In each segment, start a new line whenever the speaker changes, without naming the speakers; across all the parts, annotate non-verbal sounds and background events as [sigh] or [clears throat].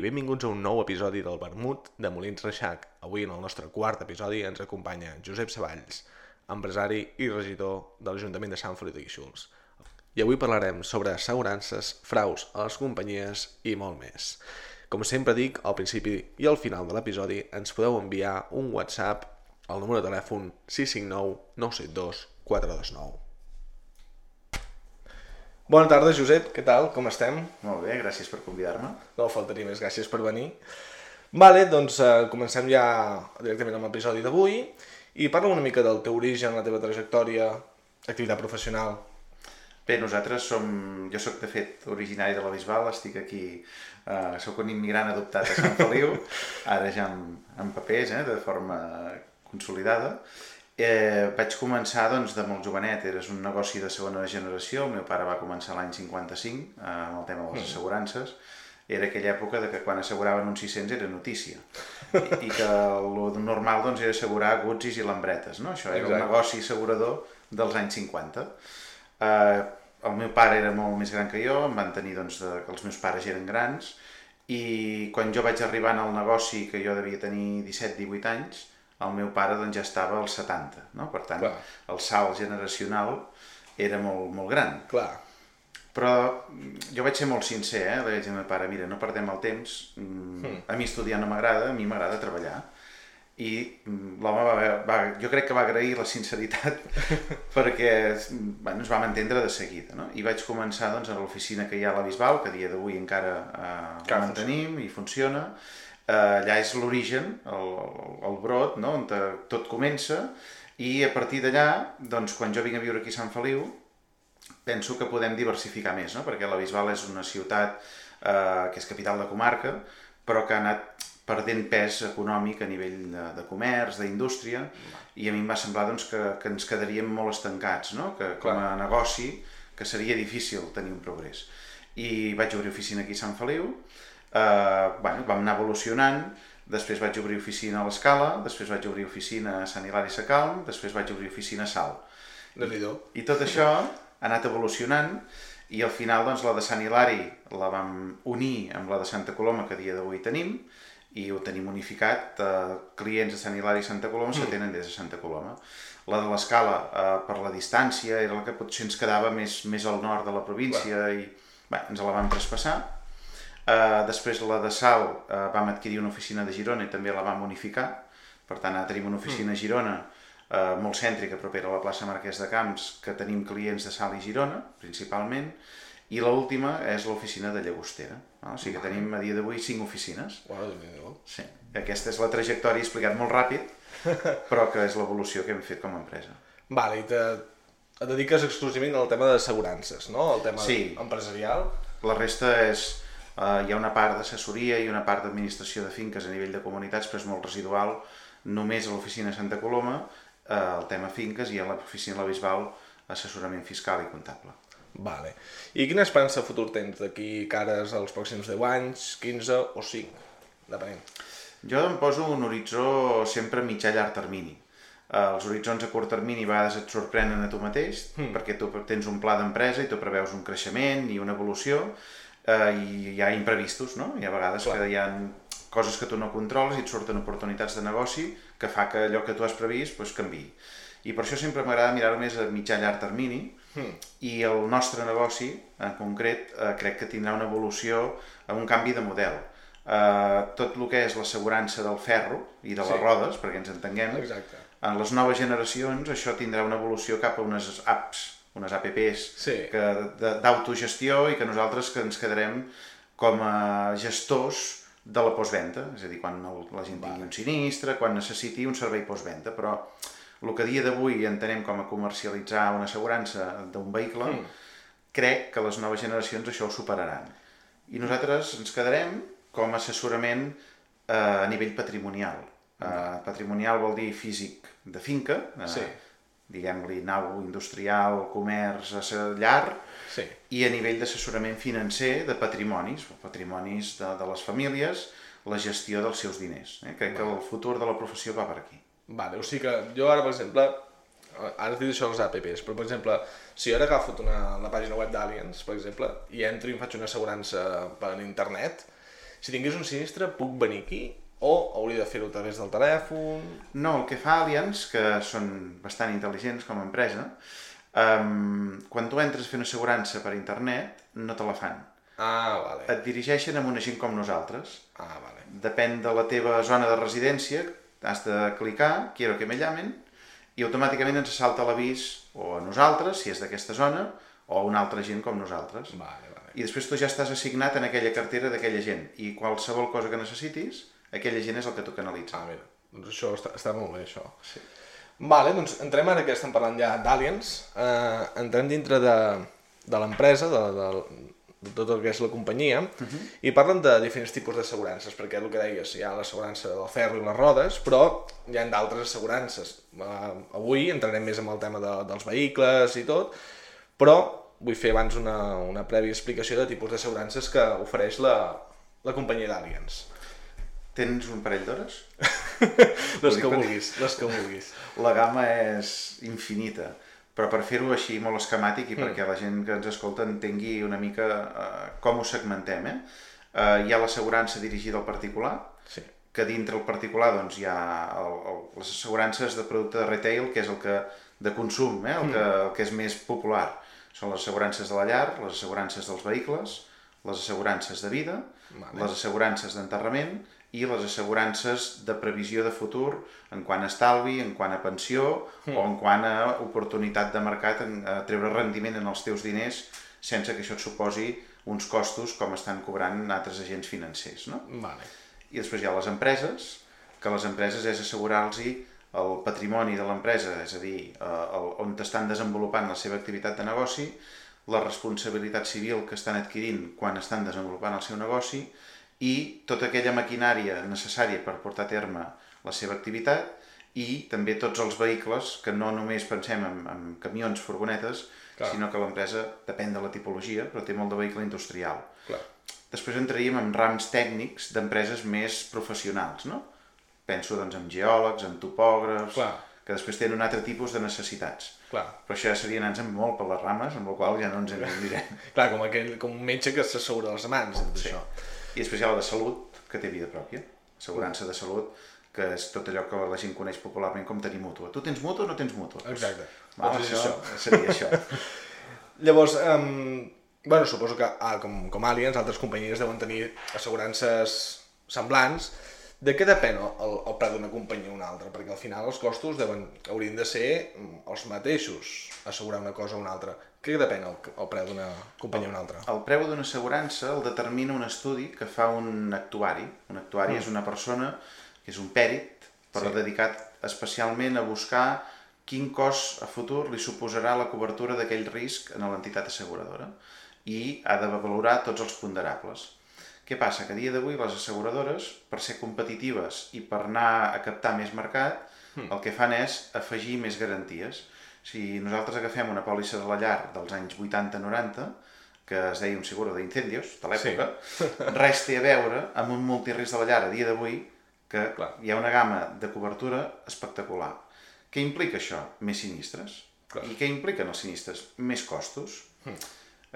benvinguts a un nou episodi del Vermut de Molins Reixac. Avui, en el nostre quart episodi, ens acompanya Josep Savalls, empresari i regidor de l'Ajuntament de Sant Feliu de Guíxols. I avui parlarem sobre assegurances, fraus a les companyies i molt més. Com sempre dic, al principi i al final de l'episodi ens podeu enviar un WhatsApp al número de telèfon 659 972 429. Bona tarda, Josep. Què tal? Com estem?
Molt bé, gràcies per convidar-me.
No faltaria més, gràcies per venir. Vale, doncs eh, comencem ja directament amb l'episodi d'avui i parla una mica del teu origen, la teva trajectòria, activitat professional.
Bé, nosaltres som... Jo sóc, de fet, originari de la Bisbal, estic aquí... Eh, sóc un immigrant adoptat a Sant Feliu, ara ja amb, amb papers, eh, de forma consolidada, Eh, vaig començar doncs, de molt jovenet, eres un negoci de segona generació, el meu pare va començar l'any 55 eh, amb el tema de les mm. assegurances, era aquella època de que quan asseguraven uns 600 era notícia i, i que el normal doncs, era assegurar gutsis i lambretes, no? això era Exacte. un negoci assegurador dels anys 50. Eh, el meu pare era molt més gran que jo, em van tenir doncs, de, que els meus pares eren grans i quan jo vaig arribar al negoci, que jo devia tenir 17-18 anys, el meu pare doncs, ja estava als 70, no? Per tant, Clar. el salt generacional era molt, molt gran.
Clar.
Però mm, jo vaig ser molt sincer, eh? Vaig dir al meu pare, mira, no perdem el temps, mm. a mi estudiar no m'agrada, a mi m'agrada treballar. I mm, l'home va, va, jo crec que va agrair la sinceritat [laughs] perquè bueno, ens vam entendre de seguida. No? I vaig començar doncs, a l'oficina que hi ha a la Bisbal, que dia d'avui encara eh, la mantenim i funciona, allà és l'origen, el, el brot, no? on tot comença, i a partir d'allà, doncs, quan jo vinc a viure aquí a Sant Feliu, penso que podem diversificar més, no? perquè la Bisbal és una ciutat eh, que és capital de comarca, però que ha anat perdent pes econòmic a nivell de, de comerç, d'indústria, i a mi em va semblar doncs, que, que ens quedaríem molt estancats, no? que com a negoci que seria difícil tenir un progrés. I vaig obrir oficina aquí a Sant Feliu, eh, bueno, vam anar evolucionant, després vaig obrir oficina a l'Escala, després vaig obrir oficina a Sant Hilari Sacalm, després vaig obrir oficina a Sal.
I,
I tot això ha anat evolucionant i al final doncs, la de Sant Hilari la vam unir amb la de Santa Coloma que dia d'avui tenim i ho tenim unificat, eh, clients de Sant Hilari i Santa Coloma mm. s'atenen des de Santa Coloma. La de l'Escala, eh, per la distància, era la que potser ens quedava més, més al nord de la província Clar. i bé, ens la vam traspassar Uh, després la de Sal uh, vam adquirir una oficina de Girona i també la vam unificar. Per tant, ara tenim una oficina a mm. Girona uh, molt cèntrica, propera a la plaça Marquès de Camps, que tenim clients de Sal i Girona, principalment, i l'última és l'oficina de Llagostera. No? O sigui que tenim a dia d'avui cinc oficines.
Wow,
sí. Aquesta és la trajectòria explicat molt ràpid, [laughs] però que és l'evolució que hem fet com a empresa.
Vale, i te, et dediques exclusivament al tema d'assegurances, no? El tema
sí.
empresarial.
La resta és Uh, hi ha una part d'assessoria i una part d'administració de finques a nivell de comunitats, però és molt residual, només a l'oficina Santa Coloma, uh, el tema finques, i a l'oficina La Bisbal, assessorament fiscal i comptable.
Vale. I quina esperança futur tens d'aquí cares als pròxims 10 anys, 15 o 5, depenent?
Jo em poso un horitzó sempre mitjà llarg termini. Uh, els horitzons a curt termini a vegades et sorprenen a tu mateix, mm. perquè tu tens un pla d'empresa i tu preveus un creixement i una evolució, eh, i hi ha imprevistos, no? Hi ha vegades Clar. que hi ha coses que tu no controles i et surten oportunitats de negoci que fa que allò que tu has previst doncs, canvi. I per això sempre m'agrada mirar més a mitjà llarg termini mm. i el nostre negoci, en concret, eh, crec que tindrà una evolució, un canvi de model. Eh, tot el que és l'assegurança del ferro i de les sí. rodes, perquè ens entenguem,
Exacte.
en les noves generacions això tindrà una evolució cap a unes apps unes apps
sí.
d'autogestió i que nosaltres que ens quedarem com a gestors de la postventa, és a dir, quan la gent tingui un sinistre, quan necessiti un servei postventa, però el que dia d'avui entenem com a comercialitzar una assegurança d'un vehicle, mm. crec que les noves generacions això ho superaran. I nosaltres ens quedarem com a assessorament eh, a nivell patrimonial. Eh, patrimonial vol dir físic de finca, eh,
sí
diguem-li, nau industrial, comerç, llar,
sí.
i a nivell d'assessorament financer de patrimonis, patrimonis de, de les famílies, la gestió dels seus diners. Eh? Crec que el futur de la professió va per aquí.
Vale, o sigui que jo ara, per exemple, ara has dit això dels apps, però per exemple, si jo ara agafo una, la pàgina web d'Aliens, per exemple, i entro i em faig una assegurança per internet, si tingués un sinistre, puc venir aquí? O hauria de fer-ho a través del telèfon?
No, el que fa Allianz, que són bastant intel·ligents com a empresa, um, quan tu entres a fer una assegurança per internet, no te la fan.
Ah, vale.
Et dirigeixen a una gent com nosaltres.
Ah, vale.
Depèn de la teva zona de residència, has de clicar, quiero que me llamen, i automàticament ens salta l'avís o a nosaltres, si és d'aquesta zona, o a una altra gent com nosaltres.
Vale, vale.
I després tu ja estàs assignat en aquella cartera d'aquella gent. I qualsevol cosa que necessitis, aquella gent és el que tu canalitza.
Ah, mira, doncs això està, està molt bé, això. Sí. Vale, doncs entrem ara que estem parlant ja d'Aliens, eh, entrem dintre de, de l'empresa, de, de, de tot el que és la companyia, uh -huh. i parlen de diferents tipus d'assegurances, perquè el que deies, hi ha l'assegurança del ferro i les rodes, però hi ha d'altres assegurances. Uh, avui entrarem més en el tema de, dels vehicles i tot, però vull fer abans una, una prèvia explicació de tipus d'assegurances que ofereix la, la companyia d'Aliens.
Tens un parell d'hores? [laughs]
les que vulguis, les que vulguis.
La gamma és infinita, però per fer-ho així molt esquemàtic i mm. perquè la gent que ens escolta entengui una mica uh, com ho segmentem, eh? Uh, hi ha l'assegurança dirigida al particular,
sí.
que dintre el particular doncs, hi ha el, el, les assegurances de producte de retail, que és el que de consum, eh? el, mm. que, el que és més popular. Són les assegurances de la llar, les assegurances dels vehicles, les assegurances de vida, vale. les assegurances d'enterrament i les assegurances de previsió de futur en quant a estalvi, en quant a pensió mm. o en quant a oportunitat de mercat, en, a treure rendiment en els teus diners sense que això et suposi uns costos com estan cobrant altres agents financers. No?
Vale.
I després hi ha les empreses, que les empreses és assegurar-los el patrimoni de l'empresa, és a dir, eh, el, on estan desenvolupant la seva activitat de negoci, la responsabilitat civil que estan adquirint quan estan desenvolupant el seu negoci i tota aquella maquinària necessària per portar a terme la seva activitat i també tots els vehicles, que no només pensem en, en camions, furgonetes, Clar. sinó que l'empresa depèn de la tipologia, però té molt de vehicle industrial.
Clar.
Després entraríem en rams tècnics d'empreses més professionals, no? Penso doncs, en geòlegs, en topògrafs,
Clar.
que després tenen un altre tipus de necessitats.
Clar.
Però això ja seria anar molt per les rames, amb la qual ja no ens en direm.
Clar, com, aquell, com un metge que s'assegura les mans, tot
Sí.
això.
I després hi ha la de salut, que té vida pròpia. Assegurança de salut, que és tot allò que la gent coneix popularment com tenir mútua. Tu tens mútua o no tens mútua?
Exacte.
Val,
Doncs
això,
això.
seria això. [laughs]
Llavors, um, bueno, suposo que ah, com, com Aliens, altres companyies deuen tenir assegurances semblants. De què depèn el, el preu d'una companyia o una altra? Perquè al final els costos deuen, haurien de ser els mateixos, assegurar una cosa o una altra. Què depèn el, el preu d'una companyia o una altra?
El preu d'una assegurança el determina un estudi que fa un actuari. Un actuari mm. és una persona que és un pèrit, però
Sí.
dedicat especialment a buscar quin cost a futur li suposarà la cobertura d'aquell risc en l'entitat asseguradora i ha de valorar tots els ponderables. Què passa? Que a dia d'avui les asseguradores, per ser competitives i per anar a captar més mercat, el que fan és afegir més garanties. Si nosaltres agafem una pòlissa de la llar dels anys 80-90, que es deia un seguro d'incendios, de l'època, [laughs] res té a veure amb un multirisc de la llar a dia d'avui, que
Clar.
hi ha una gamma de cobertura espectacular. Què implica això? Més sinistres.
Clar.
I què impliquen els sinistres? Més costos.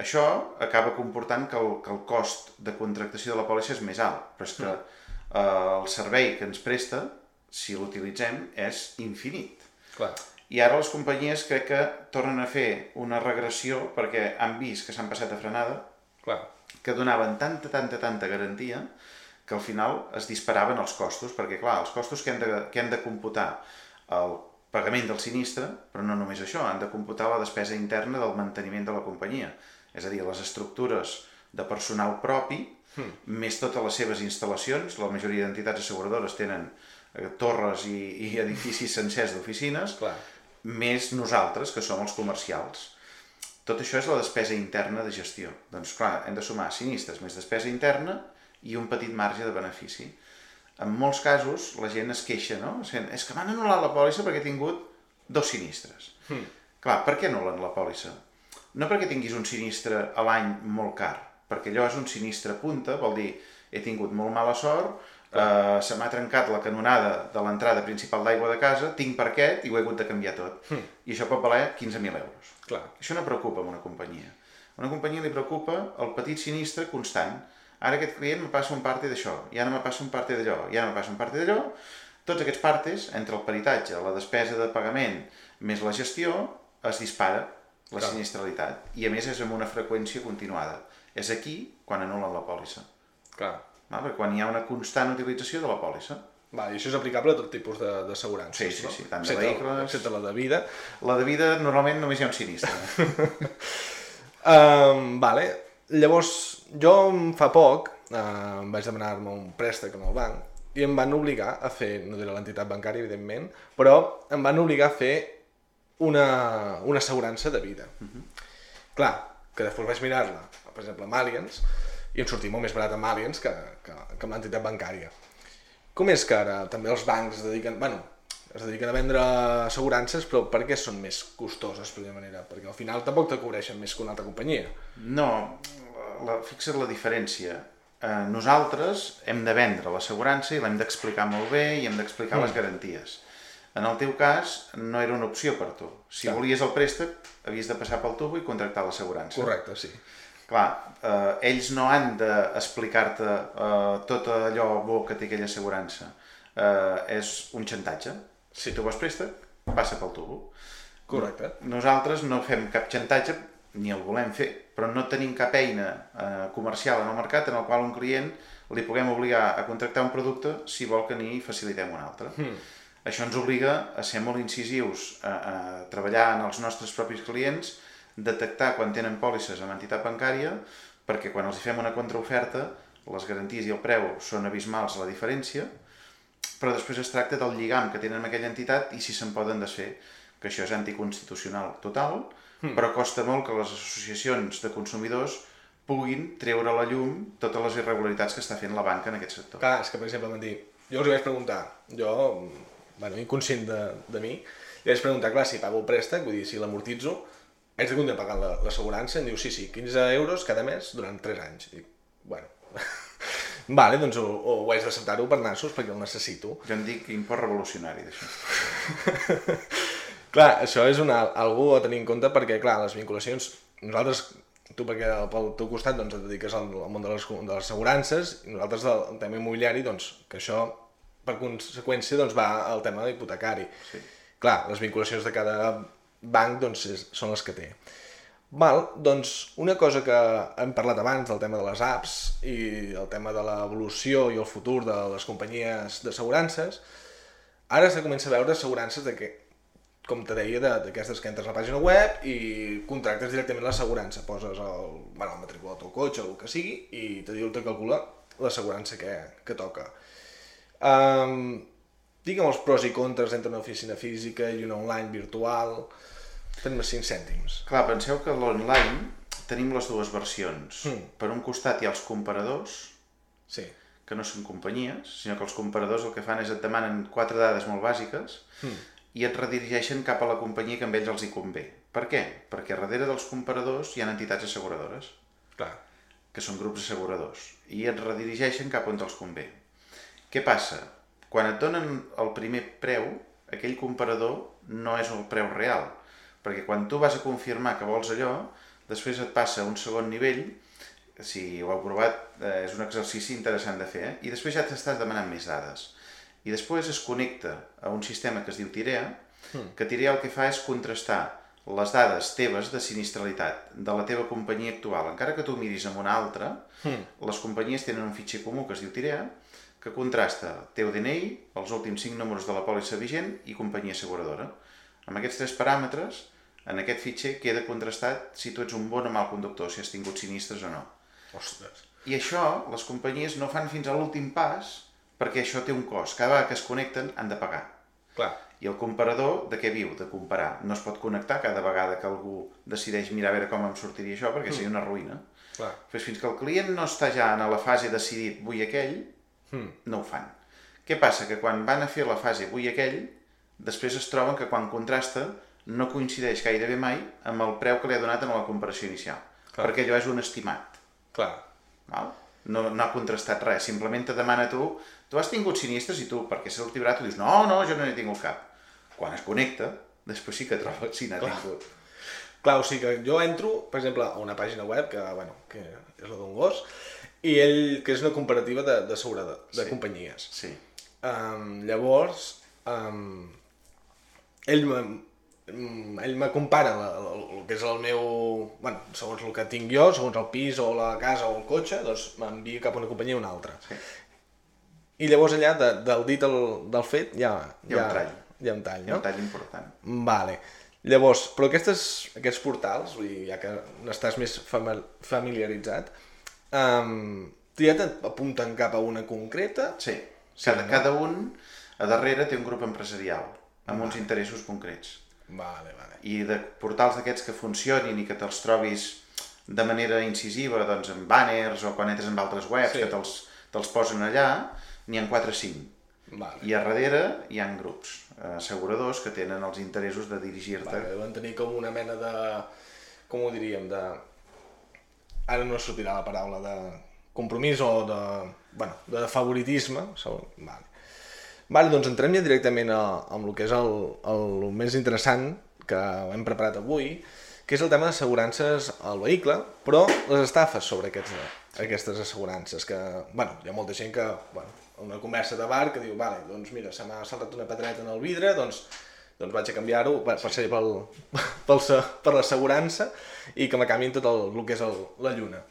Això acaba comportant que el, que el cost de contractació de la pòlissa és més alt, però és que eh, el servei que ens presta, si l'utilitzem, és infinit.
Clar.
I ara les companyies crec que tornen a fer una regressió perquè han vist que s'han passat a frenada,
Clar.
que donaven tanta, tanta, tanta garantia que al final es disparaven els costos, perquè clar, els costos que han de, que han de computar el pagament del sinistre, però no només això, han de computar la despesa interna del manteniment de la companyia, és a dir, les estructures de personal propi,
Hmm.
més totes les seves instal·lacions, la majoria d'entitats asseguradores tenen eh, torres i, i edificis sencers d'oficines. Més nosaltres, que som els comercials. Tot això és la despesa interna de gestió. Doncs clar, hem de sumar sinistres més despesa interna i un petit marge de benefici. En molts casos la gent es queixa, no? Sent, És que m'han anul·lat la pòlissa perquè he tingut dos sinistres.
Hmm.
Clar, per què anulen la pòlissa? No perquè tinguis un sinistre a l'any molt car, perquè allò és un sinistre punta, vol dir, he tingut molt mala sort, eh, se m'ha trencat la canonada de l'entrada principal d'aigua de casa, tinc parquet i ho he hagut de canviar tot.
Hmm.
I això pot valer 15.000 euros.
Clar.
Això no preocupa a una companyia. Una companyia li preocupa el petit sinistre constant. ara aquest client me passa un parte d'això, i ara me passa un parte d'allò, i ara me passa un parte d'allò, tots aquests partes, entre el peritatge, la despesa de pagament, més la gestió, es dispara la
Clar.
sinistralitat. I a més és amb una freqüència continuada. És aquí quan anulen la pòlissa.
Clar.
Val? Perquè quan hi ha una constant utilització de la pòlissa.
Va, I això és aplicable a tot tipus de- d'assegurances,
Sí, sí, sí, tant de vehicles-
excepte la de vida.
La de vida normalment només hi ha un sinistre. [laughs]
Um, vale. Llavors, jo fa poc uh, vaig demanar-me un préstec amb el banc i em van obligar a fer, no diré l'entitat bancària, evidentment, però em van obligar a fer una, una assegurança de vida. Clar, que després vaig mirar-la, per exemple, amb Allianz, i em sortia molt més barat amb Allianz que, que, que amb l'entitat bancària. Com és que ara també els bancs dediquen... Bueno, es dediquen a vendre assegurances, però per què són més costoses, per manera? Perquè al final tampoc te cobreixen més que una altra companyia.
No, la, fixa't la diferència. Eh, nosaltres hem de vendre l'assegurança i l'hem d'explicar molt bé i hem d'explicar les garanties. En el teu cas, no era una opció per tu. Si
Clar.
volies el préstec, havies de passar pel tubo i contractar l'assegurança.
Correcte, sí.
Clar, eh, ells no han d'explicar-te eh, tot allò bo que té aquella assegurança. Eh, és un xantatge. Si tu vols préstec, passa pel tubo.
Correcte.
Nosaltres no fem cap xantatge, ni el volem fer, però no tenim cap eina eh, comercial en el mercat en el qual un client li puguem obligar a contractar un producte si vol que n'hi facilitem un altre.
Hmm.
Això ens obliga a ser molt incisius, a, a treballar en els nostres propis clients, detectar quan tenen pòlisses amb entitat bancària, perquè quan els hi fem una contraoferta, les garanties i el preu són abismals la diferència, però després es tracta del lligam que tenen amb aquella entitat i si se'n poden desfer, que això és anticonstitucional total, mm. però costa molt que les associacions de consumidors puguin treure a la llum totes les irregularitats que està fent la banca en aquest sector.
Clar, és que, per exemple, van dir... Jo els vaig preguntar, jo, bueno, inconscient de, de mi, li vaig preguntar, clar, si pago el préstec, vull dir, si l'amortitzo, haig de continuar pagant la- l'assegurança? Em diu, sí, sí, 15 euros cada mes durant 3 anys. I dic, bueno... [laughs] vale, doncs ho, ho haig d'acceptar-ho per nassos perquè el necessito.
Jo en dic import revolucionari d'això. [laughs]
Clar, això és una, algú a tenir en compte perquè, clar, les vinculacions, nosaltres, tu perquè pel teu costat doncs, et dediques al, al món de les, de les assegurances i nosaltres del, del tema immobiliari, doncs, que això per conseqüència doncs, va al tema hipotecari.
Sí.
Clar, les vinculacions de cada banc doncs, és, són les que té. Val, doncs una cosa que hem parlat abans del tema de les apps i el tema de l'evolució i el futur de les companyies d'assegurances, ara se comença a veure assegurances de que, com te deia, de- d'aquestes que entres a la pàgina web i contractes directament l'assegurança. Poses el, bueno, el matriculat del cotxe o el que sigui i te diu, te calcula l'assegurança que, que toca. Um, digue'm els pros i contres entre una oficina física i una online virtual. Fem-me 5 cèntims.
Clar, penseu que l'online tenim les dues versions.
Mm.
Per un costat hi ha els comparadors,
Sí.
que no són companyies, sinó que els comparadors el que fan és et demanen quatre dades molt bàsiques
Mm.
i et redirigeixen cap a la companyia que amb ells els hi convé. Per què? Perquè darrere dels comparadors hi ha entitats asseguradores,
Clar.
que són grups asseguradors, i et redirigeixen cap on els convé. Què passa? Quan et donen el primer preu, aquell comparador no és el preu real, perquè quan tu vas a confirmar que vols allò, després et passa a un segon nivell, si ho heu provat, eh, és un exercici interessant de fer, eh? i després ja t'estàs demanant més dades. I després es connecta a un sistema que es diu Tirea, que Tirea el que fa és contrastar les dades teves de sinistralitat de la teva companyia actual. Encara que tu miris amb una altra, les companyies tenen un fitxer comú que es diu Tirea, que contrasta el teu DNI, els últims 5 números de la pòlissa vigent i companyia asseguradora. Amb aquests tres paràmetres, en aquest fitxer queda contrastat si tu ets un bon o mal conductor, si has tingut sinistres o no.
Ostres.
I això les companyies no fan fins a l'últim pas perquè això té un cost. Cada vegada que es connecten han de pagar.
Clar.
I el comparador de què viu? De comparar. No es pot connectar cada vegada que algú decideix mirar a veure com em sortiria això, perquè seria una ruïna.
Clar.
Pues fins que el client no està ja en la fase decidit vull aquell,
Hmm.
no ho fan. Què passa? Que quan van a fer la fase vull aquell, després es troben que quan contrasta no coincideix gairebé mai amb el preu que li ha donat en la comparació inicial.
Clar.
Perquè allò és un estimat.
Clar.
Val? No, no ha contrastat res, simplement te demana tu, tu has tingut sinistres i tu, perquè s'ha ultimat, tu dius, no, no, jo no n'he tingut cap. Quan es connecta, després sí que troba si n'ha tingut.
Clar, o sigui que jo entro, per exemple, a una pàgina web, que, bueno, que és la d'un gos, I ell, que és una comparativa de, de, de, de
Sí.
companyies.
Sí.
Um, llavors, um, ell ell me compara la, la, el que és el meu... Bueno, segons el que tinc jo, segons el pis o la casa o el cotxe, doncs m'envia cap a una companyia o una altra.
Sí.
I llavors allà, de, del dit al, del fet, hi ha,
Hi ha un tall.
Hi ha un tall,
Hi ha
no?
un tall important.
Vale. Llavors, però aquestes, aquests portals, vull dir, ja que n'estàs més fami- familiaritzat, um, ja t'apunten cap a una concreta?
Sí.
Sí,
Cada,
no?
cada un a darrere té un grup empresarial amb uns interessos concrets.
Vale, vale.
I de portals d'aquests que funcionin i que te'ls trobis de manera incisiva, doncs en banners o quan entres en altres webs
Sí.
que te'ls te posen allà, n'hi ha 4 o 5.
Vale.
I a darrere hi ha grups asseguradors que tenen els interessos de dirigir-te.
Vale, deuen tenir com una mena de... Com ho diríem? De... Ara no sortirà la paraula de compromís o de... Bueno, de favoritisme. segur. Vale. Vale, doncs entrem ja directament a, amb el que és el, el, més interessant que hem preparat avui, que és el tema d'assegurances al vehicle, però les estafes sobre aquests, aquestes assegurances, que, bueno, hi ha molta gent que, bueno, una conversa de bar que diu, vale, doncs mira, se m'ha saltat una pedreta en el vidre, doncs, doncs vaig a canviar-ho per, per ser pel, [laughs] pel, per l'assegurança i que me canviïn tot el, el que és el, la lluna.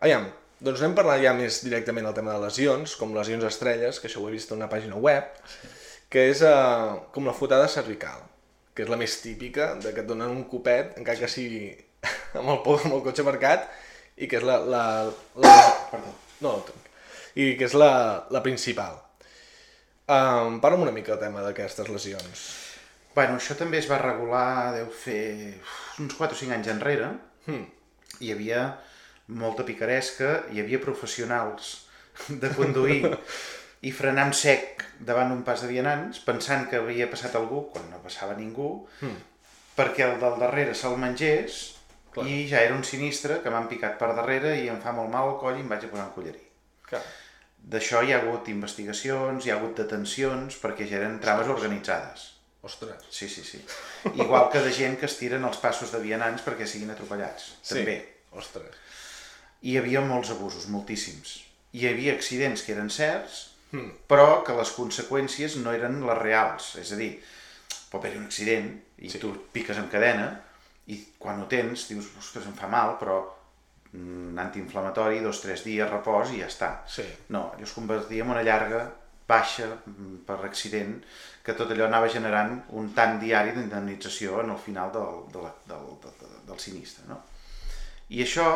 Aviam, doncs anem parlant ja més directament del tema de lesions, com lesions estrelles, que això ho he vist en una pàgina web, que és eh, com la fotada cervical, que és la més típica, de que et donen un copet, encara que sigui [laughs] amb el, amb el cotxe marcat, i que és la... la, la... Perdó, no, no, i que és la, la principal. Um, Parla'm una mica del tema d'aquestes lesions.
Bueno, això també es va regular, deu fer uns 4 o 5 anys enrere.
Hmm.
Hi havia molta picaresca, hi havia professionals de conduir i frenar en sec davant un pas de vianants, pensant que havia passat algú quan no passava ningú,
Hmm.
perquè el del darrere se'l mengés
Clar.
i ja era un sinistre que m'han picat per darrere i em fa molt mal el coll i em vaig a posar un collarí.
Clar.
D'això hi ha hagut investigacions, hi ha hagut detencions, perquè ja eren trames organitzades.
Ostres.
Sí, sí, sí. Igual que de gent que es tiren els passos de vianants perquè siguin atropellats. També.
Ostres.
Hi havia molts abusos, moltíssims. Hi havia accidents que eren certs,
Hmm.
però que les conseqüències no eren les reals. És a dir, pot haver-hi un accident i
Sí.
tu piques amb cadena i quan ho tens dius, ostres, em fa mal, però mm, antiinflamatori, dos tres dies, repòs i ja està.
Sí.
No, allò es convertia en una llarga baixa mm, per accident que tot allò anava generant un tant diari d'indemnització en el final del, de la, del, del, del sinistre. No? I això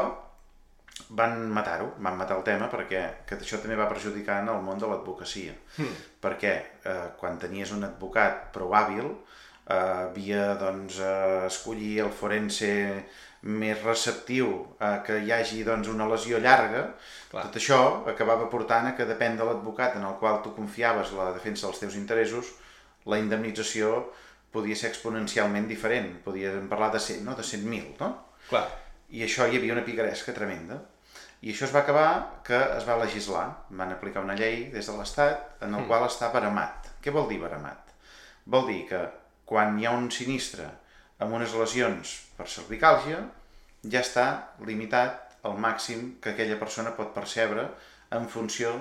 van matar-ho, van matar el tema perquè que això també va perjudicar en el món de l'advocacia.
Hmm.
Perquè eh, quan tenies un advocat prou hàbil, eh, havia doncs, eh, escollir el forense més receptiu a que hi hagi doncs, una lesió llarga,
Clar.
tot això acabava portant a que depèn de l'advocat en el qual tu confiaves la defensa dels teus interessos, la indemnització podia ser exponencialment diferent. Podíem parlar de 100, no? de 100.000, no?
Clar.
I això hi havia una picaresca tremenda. I això es va acabar que es va legislar. Van aplicar una llei des de l'Estat en el qual està baramat. Què vol dir baramat? Vol dir que quan hi ha un sinistre amb unes lesions per cervicàlgia, ja està limitat al màxim que aquella persona pot percebre en funció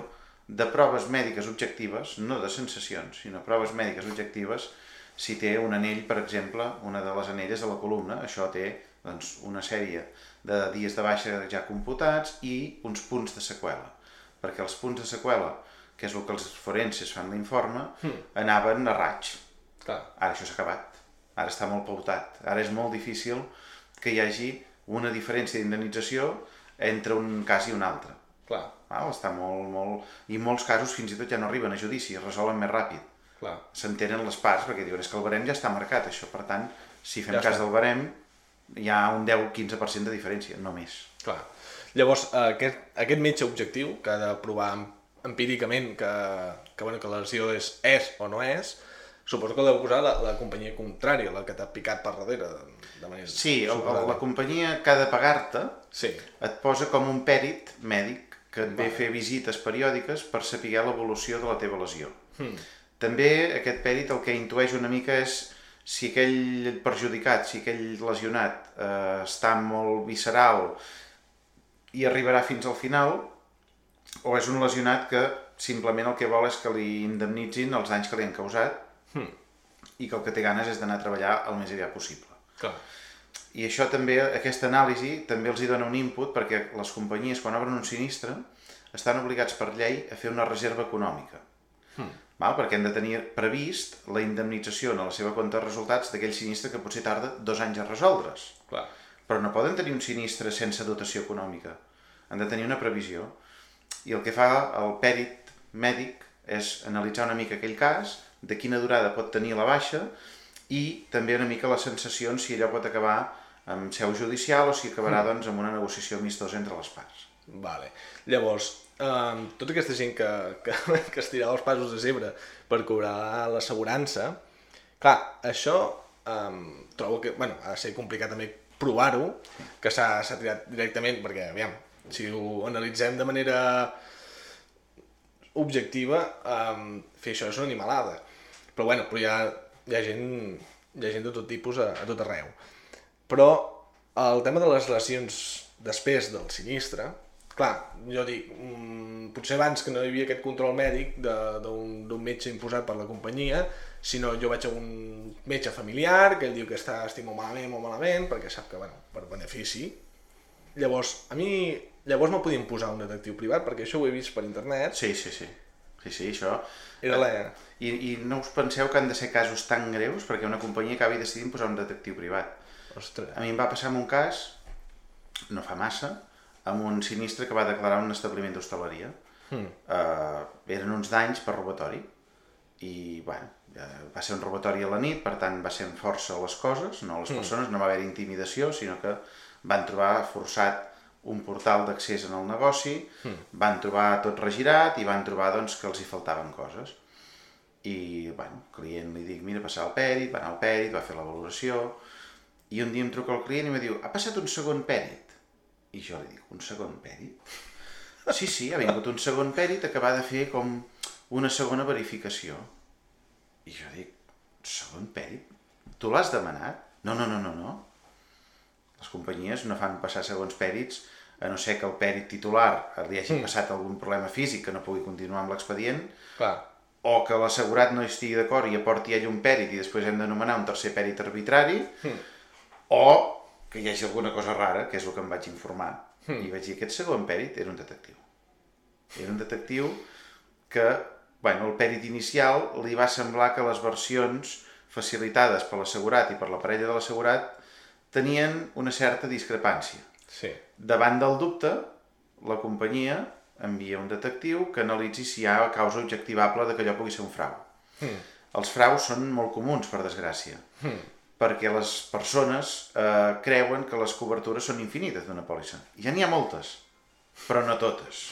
de proves mèdiques objectives, no de sensacions, sinó proves mèdiques objectives, si té un anell, per exemple, una de les anelles de la columna, això té doncs, una sèrie de dies de baixa ja computats i uns punts de seqüela. Perquè els punts de seqüela, que és el que els forenses fan l'informe, anaven a raig.
Clar.
Ara això s'ha acabat. Ara està molt pautat. Ara és molt difícil que hi hagi una diferència d'indemnització entre un cas i un altre.
Clar.
Val? Està molt, molt... I en molts casos fins i tot ja no arriben a judici, es resolen més ràpid. S'entenen les parts perquè diuen és que el barem ja està marcat, això. Per tant, si fem
Ja
cas
està.
del barem, hi ha un 10-15% de diferència, no més.
Clar. Llavors, aquest, aquest metge objectiu, que ha de provar em- empíricament que, que, bueno, que la lesió és, és o no és, suposo que l'heu posar la, la companyia contrària, la que t'ha picat per darrere, de, manera
Sí, el,
suposada.
la companyia que ha de pagar-te
Sí,
et posa com un pèrit mèdic que et ve a fer visites periòdiques per saber l'evolució de la teva lesió.
Hmm.
També aquest pèrit el que intueix una mica és si aquell perjudicat, si aquell lesionat eh, està molt visceral, i arribarà fins al final, o és un lesionat que simplement el que vol és que li indemnitzin els danys que li han causat
Hmm.
i que el que té ganes és d'anar a treballar el més aviat possible.
Clar.
I això també, aquesta anàlisi, també els hi dona un input perquè les companyies, quan obren un sinistre, estan obligats per llei a fer una reserva econòmica.
Hmm.
Val? Perquè han de tenir previst la indemnització en la seva compte de resultats d'aquell sinistre que potser tarda dos anys a resoldre's.
Clar.
Però no poden tenir un sinistre sense dotació econòmica. Han de tenir una previsió. I el que fa el pèrit mèdic és analitzar una mica aquell cas, de quina durada pot tenir la baixa i també una mica les sensacions si allò pot acabar amb seu judicial o si acabarà doncs, amb una negociació amistosa entre les parts.
Vale. Llavors, um, tota aquesta gent que, que, [laughs] que es tirava els passos de zebra per cobrar l'assegurança, clar, això um, trobo que, bueno, ha de ser complicat també provar-ho, que s'ha tirat directament, perquè, aviam, si ho analitzem de manera objectiva, um, fer això és una animalada. Però bueno, però hi ha, hi ha, gent, hi ha gent de tot tipus a, a tot arreu. Però el tema de les lesions després del sinistre, clar, jo dic, mm, potser abans que no hi havia aquest control mèdic de- d'un d'un metge imposat per la companyia, sinó jo vaig a un metge familiar que ell diu que està, estic molt malament, molt malament, perquè sap que, bueno, per benefici. Llavors, a mi, llavors me podien posar un detectiu privat, perquè això ho he vist per internet,
Sí, sí, sí. Sí, sí, això...
era la...
I, I no us penseu que han de ser casos tan greus perquè una companyia acabi decidint posar un detectiu privat.
Ostres,
A mi em va passar amb un cas, no fa massa, amb un sinistre que va declarar un establiment d'hostaleria.
Hmm.
Uh, eren uns danys per robatori i bueno, eh, va ser un robatori a la nit, per tant va ser amb força les coses, no les persones, no va haver intimidació, sinó que van trobar forçat un portal d'accés en el negoci, van trobar tot regirat i van trobar doncs, que els hi faltaven coses. I, bueno, el client li dic, mira, passar el pèrit, va anar al pèrit, va fer la valoració, i un dia em truca el client i em diu, ha passat un segon pèrit? I jo li dic, un segon pèrit? Sí, sí, ha vingut un segon pèrit acabar de fer com una segona verificació. I jo dic, segon pèrit? Tu l'has demanat? No, no, no, no, no. Les companyies no fan passar segons pèrits a no ser que el pèrit titular li hagi passat algun problema físic que no pugui continuar amb l'expedient, o que l'assegurat no estigui d'acord i aporti ell un pèrit i després hem de nomenar un tercer pèrit arbitrari, o que hi hagi alguna cosa rara, que és el que em vaig informar. I vaig dir, aquest segon pèrit era un detectiu. Era un detectiu que, bueno, el pèrit inicial li va semblar que les versions facilitades per l'assegurat i per la parella de l'assegurat tenien una certa discrepància.
sí.
Davant del dubte, la companyia envia un detectiu que analitzi si hi ha causa objectivable de que allò pugui ser un frau.
Hmm.
Els fraus són molt comuns, per desgràcia, perquè les persones eh, creuen que les cobertures són infinites d'una pòlissa. Ja n'hi ha moltes, però no totes.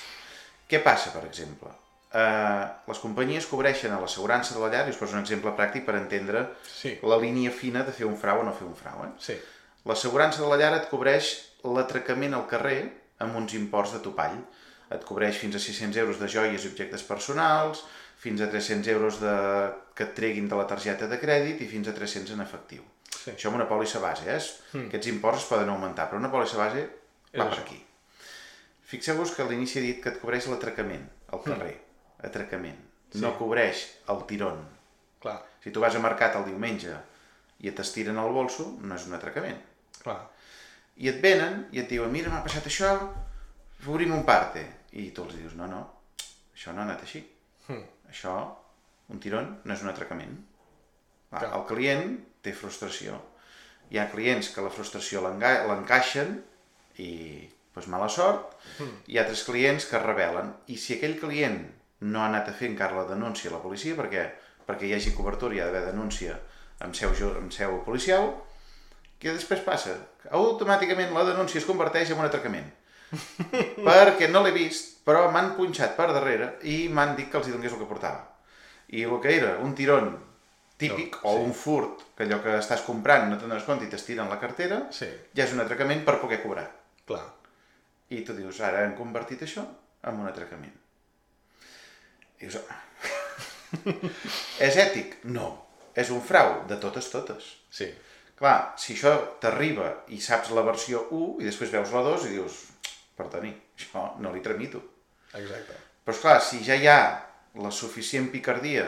Què passa, per exemple? Eh, les companyies cobreixen a l'assegurança de la llar, i us poso un exemple pràctic per entendre
Sí.
la línia fina de fer un frau o no fer un frau. Eh?
Sí.
L'assegurança de la llar et cobreix l'atracament al carrer amb uns imports de topall. Et cobreix fins a 600 euros de joies i objectes personals, fins a 300 euros de... que et treguin de la targeta de crèdit i fins a 300 en efectiu.
Sí.
Això amb una pòlissa base, eh? Aquests imports es poden augmentar, però una pòlissa base va per aquí. Fixeu-vos que a l'inici he dit que et cobreix l'atracament al carrer. Atracament. No cobreix el tirón.
Clar,
Si tu vas a mercat el diumenge i et estiren el bolso, no és un atracament.
clar.
I et venen i et diuen, mira, m'ha passat això, obrim un parte. I tu els dius, no, no, això no ha anat així.
Hmm.
Això, un tirón, no és un atracament. Va,
Clar.
el client té frustració. Hi ha clients que la frustració l'encaixen i doncs, mala sort. Hi ha altres clients que es rebel·len. I si aquell client no ha anat a fer encara la denúncia a la policia, perquè, perquè hi hagi cobertura hi ha d'haver denúncia amb seu, amb seu policial, què després passa? Automàticament la denúncia es converteix en un atracament. [laughs] perquè no l'he vist, però m'han punxat per darrere i m'han dit que els hi donés el que portava. I el que era un tirón típic,
No,
o
sí.
un furt, que allò que estàs comprant no te'n dones compte i t'estiren la cartera,
Sí,
ja és un atracament per poder cobrar.
clar.
I tu dius, ara hem convertit això en un atracament. Dius, ah. [laughs] és ètic? No. És un frau, de totes, totes.
Sí.
Clar, si això t'arriba i saps la versió 1 i després veus la 2 i dius, perdoni, això no li tramito.
Exacte.
Però esclar, si ja hi ha la suficient picardia,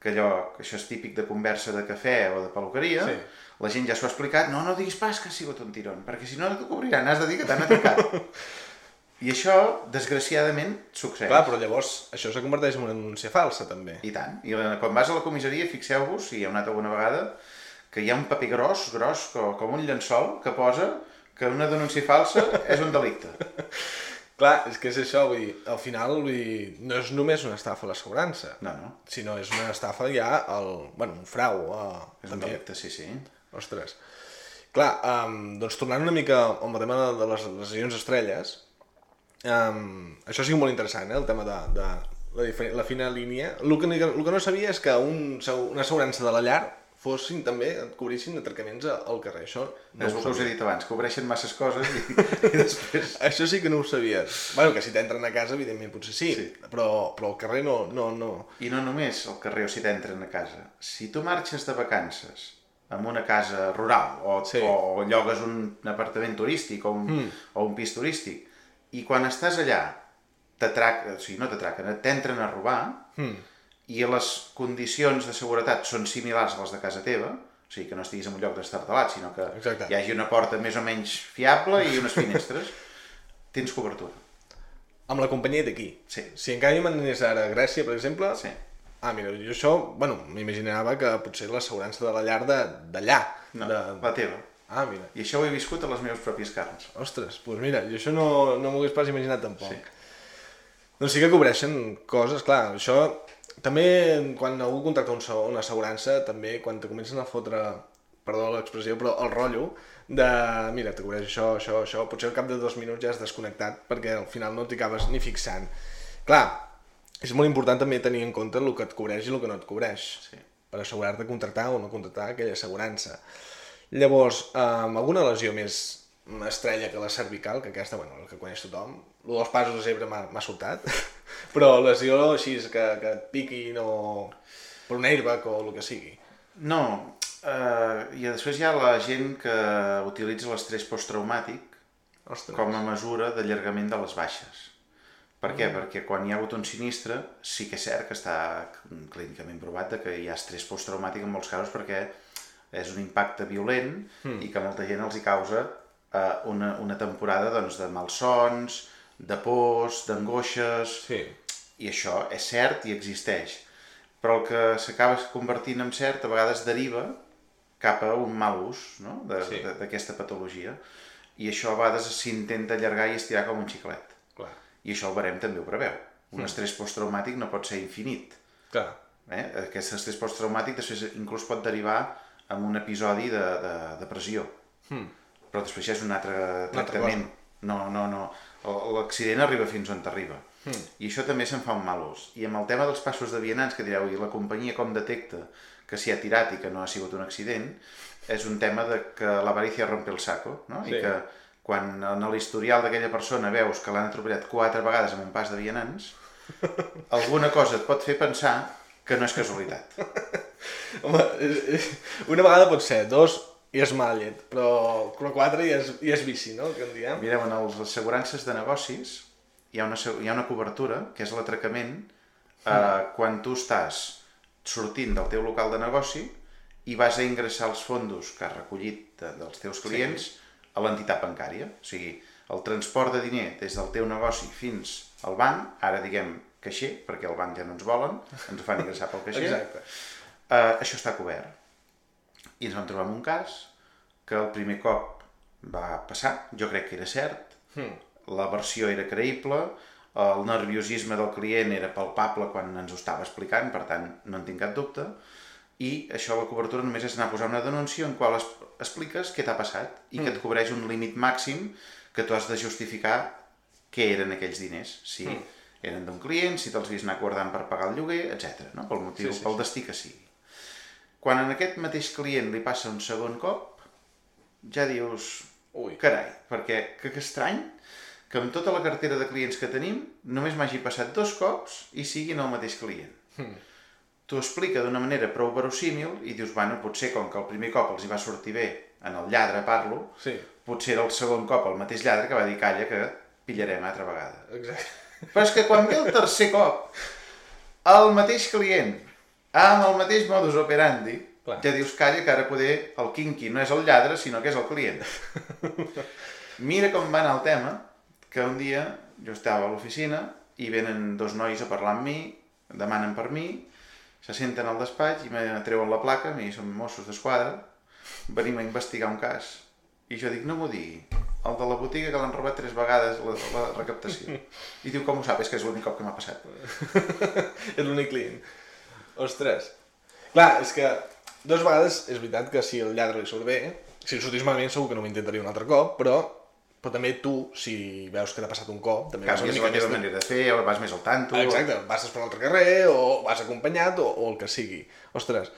que allò, que això és típic de conversa de cafè o de peluqueria,
Sí.
la gent ja s'ho ha explicat, no, no diguis pas que ha sigut un tirón, perquè si no t'ho cobriran, has de dir que t'han atacat. [laughs] I això, desgraciadament, succeeix.
Clar, però llavors això se converteix en una denúncia falsa, també.
I tant. I la- quan vas a la comissaria, fixeu-vos, si hi heu anat alguna vegada, que hi ha un paper gros, gros, co- com un llençol, que posa que una denúncia falsa és un delicte. [laughs]
Clar, és que és això, vull dir, al final vull dir, no és només una estafa a l'assegurança,
No, no,
sinó és una estafa ja al... bueno, un frau. Uh,
és un delicte, sí, sí.
Ostres. Clar, um, doncs tornant una mica al tema de, les lesions estrelles, um, això sí molt interessant, eh, el tema de, de la, la fina línia. El que, el que no sabia és que un, una assegurança de la llar fossin també, cobrissin atracaments al carrer. Això no
és el que us he dit abans, cobreixen masses coses i, [laughs] i després...
Això sí que no ho sabia. bueno, que si t'entren a casa, evidentment, potser sí,
Sí.
Però, però al carrer no, no, no.
I no només al carrer o si t'entren a casa. Si tu marxes de vacances en una casa rural o,
Sí.
o llogues un apartament turístic o un, mm. o un pis turístic i quan estàs allà t'atraquen, o sigui, no t'atraquen, t'entren a robar
Mm.
I les condicions de seguretat són similars a les de casa teva, o sigui, que no estiguis en un lloc destartalat, sinó que
Exacte.
hi hagi una porta més o menys fiable i unes finestres, [laughs] tens cobertura.
Amb la companyia d'aquí.
Sí.
Si encara jo m'anés ara a Grècia, per exemple,
Sí.
Ah, mira, jo això, bueno, m'imaginava que potser l'assegurança de la llar d'allà.
No,
De...
la teva.
Ah, mira.
I això ho he viscut a les meves pròpies carns.
Ostres, doncs pues mira, jo això no, no m'ho hagués pas imaginat tampoc.
Sí.
Doncs sí que cobreixen coses, clar, això també quan algú contracta un, se- una assegurança, també quan te comencen a fotre, perdó l'expressió, però el rotllo de, mira, te cobreix això, això, això, potser al cap de dos minuts ja has desconnectat perquè al final no t'hi acabes ni fixant. Clar, és molt important també tenir en compte el que et cobreix i el que no et cobreix
Sí.
per assegurar-te contractar o no contractar aquella assegurança. Llavors, amb alguna lesió més estrella que la cervical, que aquesta, bueno, el que coneix tothom, el dels passos de zebra m'ha sobtat, [laughs] però lesió així que, que et piquin o per un airbag o el que sigui.
No, eh, i després hi ha la gent que utilitza l'estrès posttraumàtic
Ostres.
com a mesura d'allargament de les baixes. Per què? Perquè quan hi ha hagut un sinistre, sí que és cert que està clínicament provat que hi ha estrès posttraumàtic en molts casos perquè és un impacte violent mm. i que molta gent els hi causa eh, una, una temporada doncs, de malsons, de pors, d'angoixes...
Sí.
I això és cert i existeix. Però el que s'acaba convertint en cert a vegades deriva cap a un mal ús no? de-
Sí.
de- d'aquesta patologia. I això a vegades s'intenta allargar i estirar com un xiclet.
Clar.
I això el barem també ho preveu. Un estrès posttraumàtic no pot ser infinit.
Clar.
Eh? Aquest estrès posttraumàtic després inclús pot derivar en un episodi de, de depressió.
Hmm.
Però després ja és un altre tractament. No, no, no. L'accident arriba fins on t'arriba.
Hmm.
I això també se'n fa un mal ús. I amb el tema dels passos de vianants, que direu, i la companyia com detecta que s'hi ha tirat i que no ha sigut un accident, és un tema de que l'avaricia rompe el saco, no?
Sí.
I que quan en l'historial d'aquella persona veus que l'han atropellat quatre vegades amb un pas de vianants, [laughs] alguna cosa et pot fer pensar que no és casualitat. [laughs]
Home, és- és- una vegada pot ser, dos i és mala llet, però, però quatre i és, i és bici, no? Que en diem.
Mireu, en les assegurances de negocis hi ha una, hi ha una cobertura, que és l'atracament, eh, quan tu estàs sortint del teu local de negoci i vas a ingressar els fondos que has recollit de, dels teus clients a l'entitat bancària. O sigui, el transport de diner des del teu negoci fins al banc, ara diguem caixer, perquè el banc ja no ens volen, ens ho fan ingressar pel caixer,
Exacte.
eh, això està cobert. I ens vam trobar amb un cas que el primer cop va passar, jo crec que era cert,
Hmm.
la versió era creïble, el nerviosisme del client era palpable quan ens ho estava explicant, per tant, no en tinc cap dubte, i això la cobertura només és anar a posar una denúncia en qual es, expliques què t'ha passat i que et cobreix un límit màxim que tu has de justificar què eren aquells diners, si eren d'un client, si te'ls havies anat guardant per pagar el lloguer, etc. no? pel motiu,
Sí, sí,
pel destí que sigui. Quan a aquest mateix client li passa un segon cop, ja dius,
Ui.
carai, perquè que, que estrany que amb tota la cartera de clients que tenim només m'hagi passat dos cops i siguin el mateix client.
Hmm.
T'ho explica d'una manera prou verosímil i dius, bueno, potser com que el primer cop els hi va sortir bé en el lladre parlo,
Sí.
potser era el segon cop el mateix lladre que va dir, calla, que pillarem altra vegada.
Exacte.
Però és que quan ve el tercer cop, el mateix client, amb el mateix modus operandi,
Clar.
ja dius, calla, que ara poder el quinqui no és el lladre, sinó que és el client. [laughs] Mira com va anar el tema, que un dia jo estava a l'oficina i venen dos nois a parlar amb mi, demanen per mi, se senten al despatx i me treuen la placa, mi som Mossos d'Esquadra, venim a investigar un cas. I jo dic, no m'ho digui, el de la botiga que l'han robat tres vegades la, la recaptació. [laughs] I diu, com ho sap? És que és l'únic cop que m'ha passat.
és l'únic client. Ostres. Clar, és que dues vegades és veritat que si el lladre li surt bé, si li sortís malament segur que no m'intentaria un altre cop, però, però també tu, si veus que t'ha passat un cop, també vas una
Canvies
mica més...
manera de fer, o vas més al tanto...
Exacte, vas per un altre carrer, o vas acompanyat, o, o el que sigui. Ostres,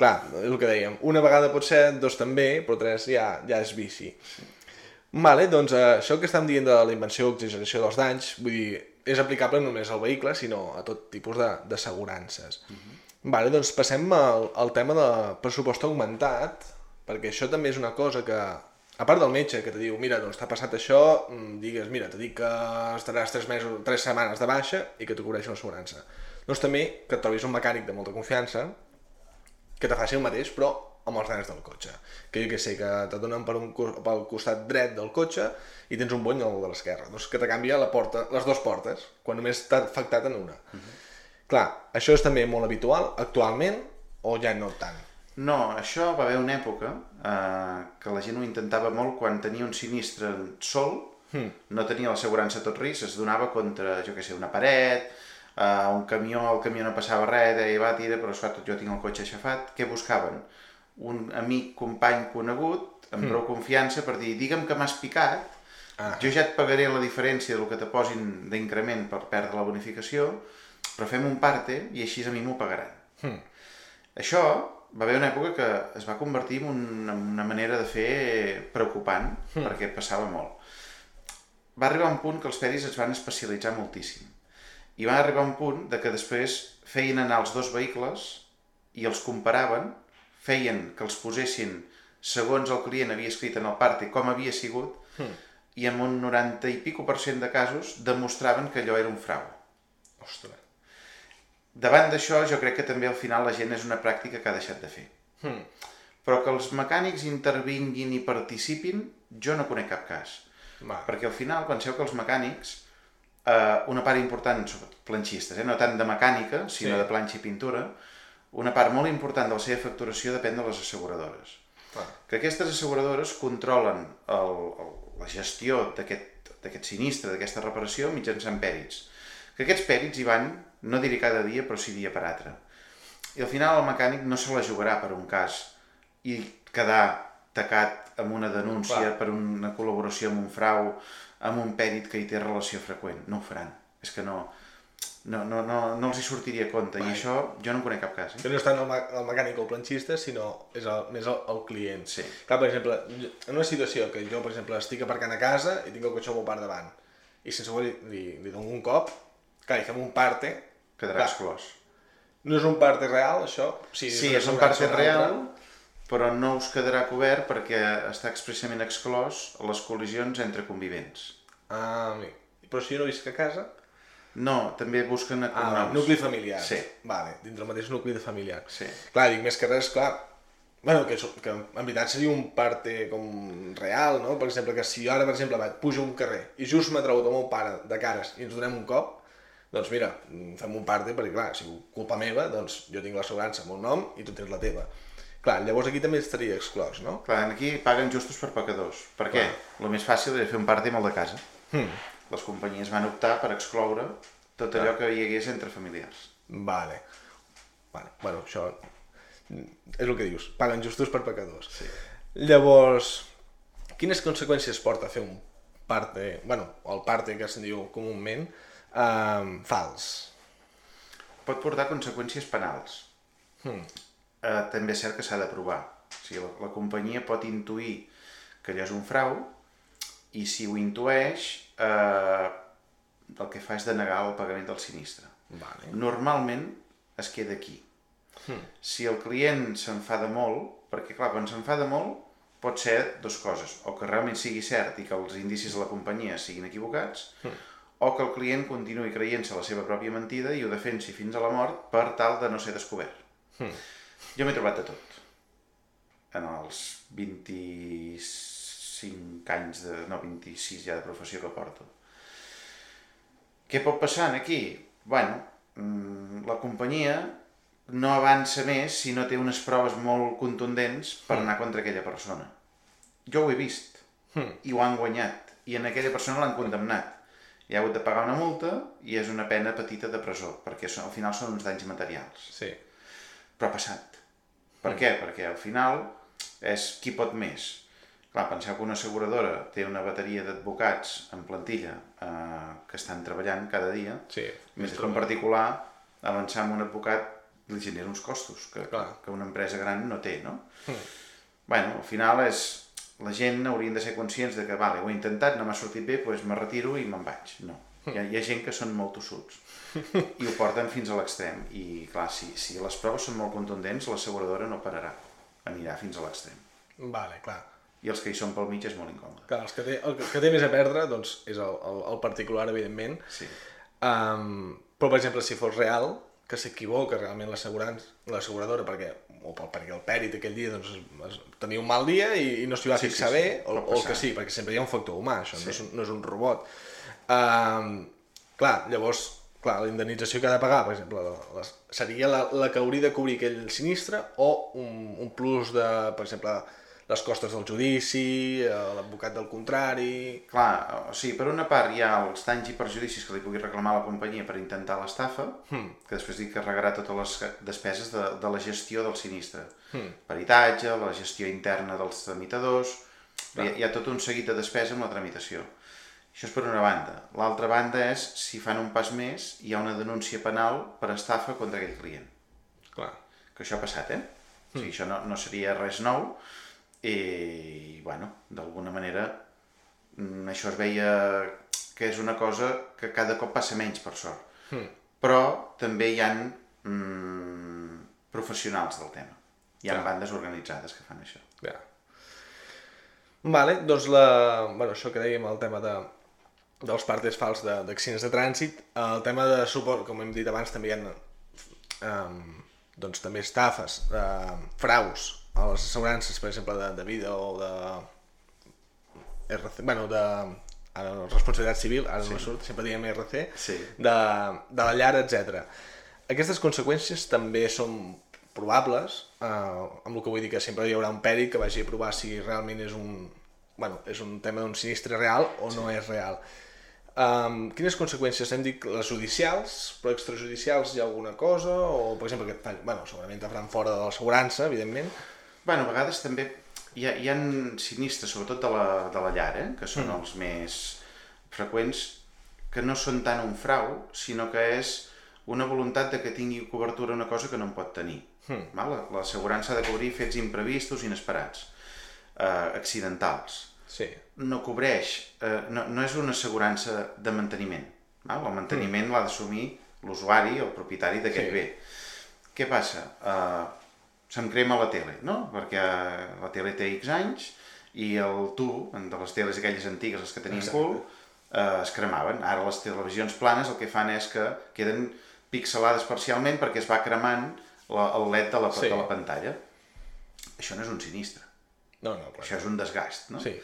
clar, és el que dèiem, una vegada pot ser, dos també, però tres ja, ja és vici. Vale, doncs eh, això que estem dient de la invenció o exageració dels danys, vull dir, és aplicable no només al vehicle, sinó a tot tipus de- d'assegurances. Uh -huh. Vale, doncs passem al, al tema de pressupost augmentat, perquè això també és una cosa que, a part del metge que te diu, mira, doncs t'ha passat això, mm, digues, mira, te dic que estaràs tres mesos, tres setmanes de baixa i que t'ho cobreixi l'assegurança. Doncs també que et trobis un mecànic de molta confiança que te faci el mateix, però amb els nens del cotxe. Que jo que sé, que te donen per un, pel costat dret del cotxe i tens un bony al de l'esquerra. Doncs que te canvia la porta, les dues portes, quan només t'ha afectat en una. Clar, això és també molt habitual actualment o ja no tant?
No, això va haver una època eh, que la gent ho intentava molt quan tenia un sinistre sol,
Hmm.
no tenia l'assegurança a tot risc, es donava contra, jo que sé, una paret, eh, un camió, el camió no passava res, deia, va, tira, però esclar, tot jo tinc el cotxe aixafat. Què buscaven? Un amic, company conegut, amb prou confiança per dir, digue'm que m'has picat,
Ah.
jo ja et pagaré la diferència del que te posin d'increment per perdre la bonificació, però fem un parte i així a mi m'ho pagaran.
Hmm.
Això va haver una època que es va convertir en, un, en una manera de fer preocupant, mm. perquè passava molt. Va arribar un punt que els pedis es van especialitzar moltíssim. I va arribar un punt de que després feien anar els dos vehicles i els comparaven, feien que els posessin segons el client havia escrit en el parte com havia sigut,
Hmm.
i en un 90 i pico per cent de casos demostraven que allò era un frau.
Ostres.
Davant d'això, jo crec que també al final la gent és una pràctica que ha deixat de fer.
Hmm.
Però que els mecànics intervinguin i participin, jo no conec cap cas.
Va.
Perquè al final penseu que els mecànics, eh, una part important, sobretot planxistes, eh, no tant de mecànica, sinó
Sí.
de planxa i pintura, una part molt important de la seva facturació depèn de les asseguradores.
Va.
Que aquestes asseguradores controlen el, el, la gestió d'aquest sinistre, d'aquesta reparació, mitjançant pèrits. Que aquests pèrits hi van, no diré cada dia, però sí dia per altre. I al final el mecànic no se la jugarà per un cas i quedar tacat amb una denúncia
Clar.
per una col·laboració amb un frau, amb un pèrit que hi té relació freqüent. No ho faran. És que no, no, no, no, no els hi sortiria a compte.
Vai.
I això jo no en conec cap cas. Eh?
Que no és tant el, me- el mecànic o el planxista, sinó és el, més el, el client.
Sí.
Clar, per exemple, en una situació que jo, per exemple, estic aparcant a casa i tinc el cotxe al meu part davant i sense voler li, li dono un cop, clar, i fem un parte,
Quedarà exclòs.
no és un parte real, això? Sí,
Sí,
una
és un parte real,
altra.
però no us quedarà cobert perquè està expressament exclòs les col·lisions entre convivents.
Ah, amic. Però si jo no visc a casa...
No, també busquen
Ah,
cognoms.
nucli familiar.
Sí.
Vale, dintre el mateix nucli de familiar.
Sí.
Clar, dic, més que res, clar, bueno, que, és- que en veritat seria un parte com real, no? Per exemple, que si ara, per exemple, vaig, pujo un carrer i just m'ha tregut el meu pare de cares i ens donem un cop, doncs mira, mm, fem un parte perquè, clar, si culpa meva, doncs jo tinc l'assegurança amb el nom i tu tens la teva. Clar, llavors aquí també estaria exclòs, no?
Clar, aquí paguen justos per pecadors. Per què? El més fàcil era fer un part amb el de casa.
Hmm.
Les companyies van optar per excloure tot allò que hi hagués entre familiars.
Vale. Vale, bueno, això és el que dius, paguen justos per pecadors.
Sí.
Llavors, quines conseqüències porta fer un parte, bueno, o el parte que se'n diu comúment, um, fals?
Pot portar conseqüències penals.
Hmm.
Eh, també és cert que s'ha de provar. O sigui, la, la companyia pot intuir que allò és un frau i si ho intueix, eh, el que fa és denegar el pagament del sinistre.
Vale.
Normalment es queda aquí.
Hmm.
Si el client s'enfada molt, perquè clar, quan s'enfada molt, pot ser dos coses, o que realment sigui cert i que els indicis de la companyia siguin equivocats, mm. o que el client continuï creient-se la seva pròpia mentida i ho defensi fins a la mort per tal de no ser descobert. Mm. Jo m'he trobat de tot. En els 25 anys, de, no, 26 ja de professió que porto. Què pot passar aquí? Bueno, mm, la companyia no avança més si no té unes proves molt contundents per mm. anar contra aquella persona. Jo ho he vist. Mm. I ho han guanyat. I en aquella persona l'han condemnat. I ha hagut de pagar una multa i és una pena petita de presó, perquè al final són uns danys materials.
Sí.
Però ha passat. Per mm. què? Perquè al final és qui pot més. Clar, penseu que una asseguradora té una bateria d'advocats en plantilla eh, que estan treballant cada dia,
sí,
més que en particular avançar amb un advocat li genera uns costos que, Clar. que una empresa gran no té, no? Mm. bueno, al final és... La gent haurien de ser conscients de que, vale, ho he intentat, no m'ha sortit bé, doncs me retiro i me'n vaig. No. Mm. Hi ha, hi ha gent que són molt tossuts i ho porten fins a l'extrem. I, clar, si, si les proves són molt contundents, l'asseguradora no pararà. Anirà fins a l'extrem.
Vale, clar
i els que hi són pel mig és molt incòmode.
Clar, els que té, el que té més a perdre doncs, és el, el, el particular, evidentment.
Sí.
Um, però, per exemple, si fos real, que s'equivoca realment l'asseguradora perquè, o perquè el pèrit aquell dia doncs, es, tenia un mal dia i, i no s'hi va sí, fixar sí, sí, bé, o, o el que sí, perquè sempre hi ha un factor humà, això sí. no, és, un, no és un robot. Um, clar, llavors, clar, la indemnització que ha de pagar, per exemple, les, seria la, la que hauria de cobrir aquell sinistre o un, un plus de, per exemple, les costes del judici, eh, l'advocat del contrari...
Clar, o sigui, per una part hi ha els danys i perjudicis que li pugui reclamar la companyia per intentar l'estafa, hmm. que després dic que regarà totes les despeses de, de la gestió del sinistre. Hmm. Peritatge, la gestió interna dels tramitadors... Hi ha, hi ha tot un seguit de despesa amb la tramitació. Això és per una banda. L'altra banda és, si fan un pas més, hi ha una denúncia penal per estafa contra aquell client.
Clar.
Que això ha passat, eh? Mm. O sigui, això no, no seria res nou, i, bueno, d'alguna manera mm, això es veia que és una cosa que cada cop passa menys, per sort. Mm. Però també hi han mm, professionals del tema. Hi ha ja. bandes organitzades que fan això.
Ja. Vale, doncs la... bueno, això que dèiem, el tema de, dels partes fals d'accidents de, de trànsit, el tema de suport, com hem dit abans, també hi ha um, doncs, també estafes, uh, fraus a les assegurances, per exemple, de, de vida o de... RC, bueno, de ara, responsabilitat civil, ara sí. no surt, sempre diem RC,
sí.
de, de la llar, etc. Aquestes conseqüències també són probables, eh, amb el que vull dir que sempre hi haurà un pèrit que vagi a provar si realment és un, bueno, és un tema d'un sinistre real o sí. no és real. Um, quines conseqüències? Hem dit les judicials, però extrajudicials hi ha alguna cosa? O, per exemple, que bueno, segurament te faran fora de l'assegurança, evidentment,
Bueno, a vegades també hi ha, hi ha sinistres, sobretot de la, de la llar, eh? que són mm. els més freqüents, que no són tant un frau, sinó que és una voluntat de que tingui cobertura una cosa que no en pot tenir. Mm. L'assegurança ha de cobrir fets imprevistos, inesperats, eh, accidentals.
Sí.
No cobreix, eh, no, no és una assegurança de manteniment. Val? El manteniment mm. l'ha d'assumir l'usuari, el propietari d'aquest sí. bé. Què passa? Eh, se'm crema la tele, no? Perquè la tele té X anys i el tub, de les teles aquelles antigues, les que tenien cul, eh, es cremaven. Ara les televisions planes el que fan és que queden pixelades parcialment perquè es va cremant la, el LED de la, sí. de la pantalla. Això no és un sinistre.
No, no, clar.
Això és un desgast, no?
Sí.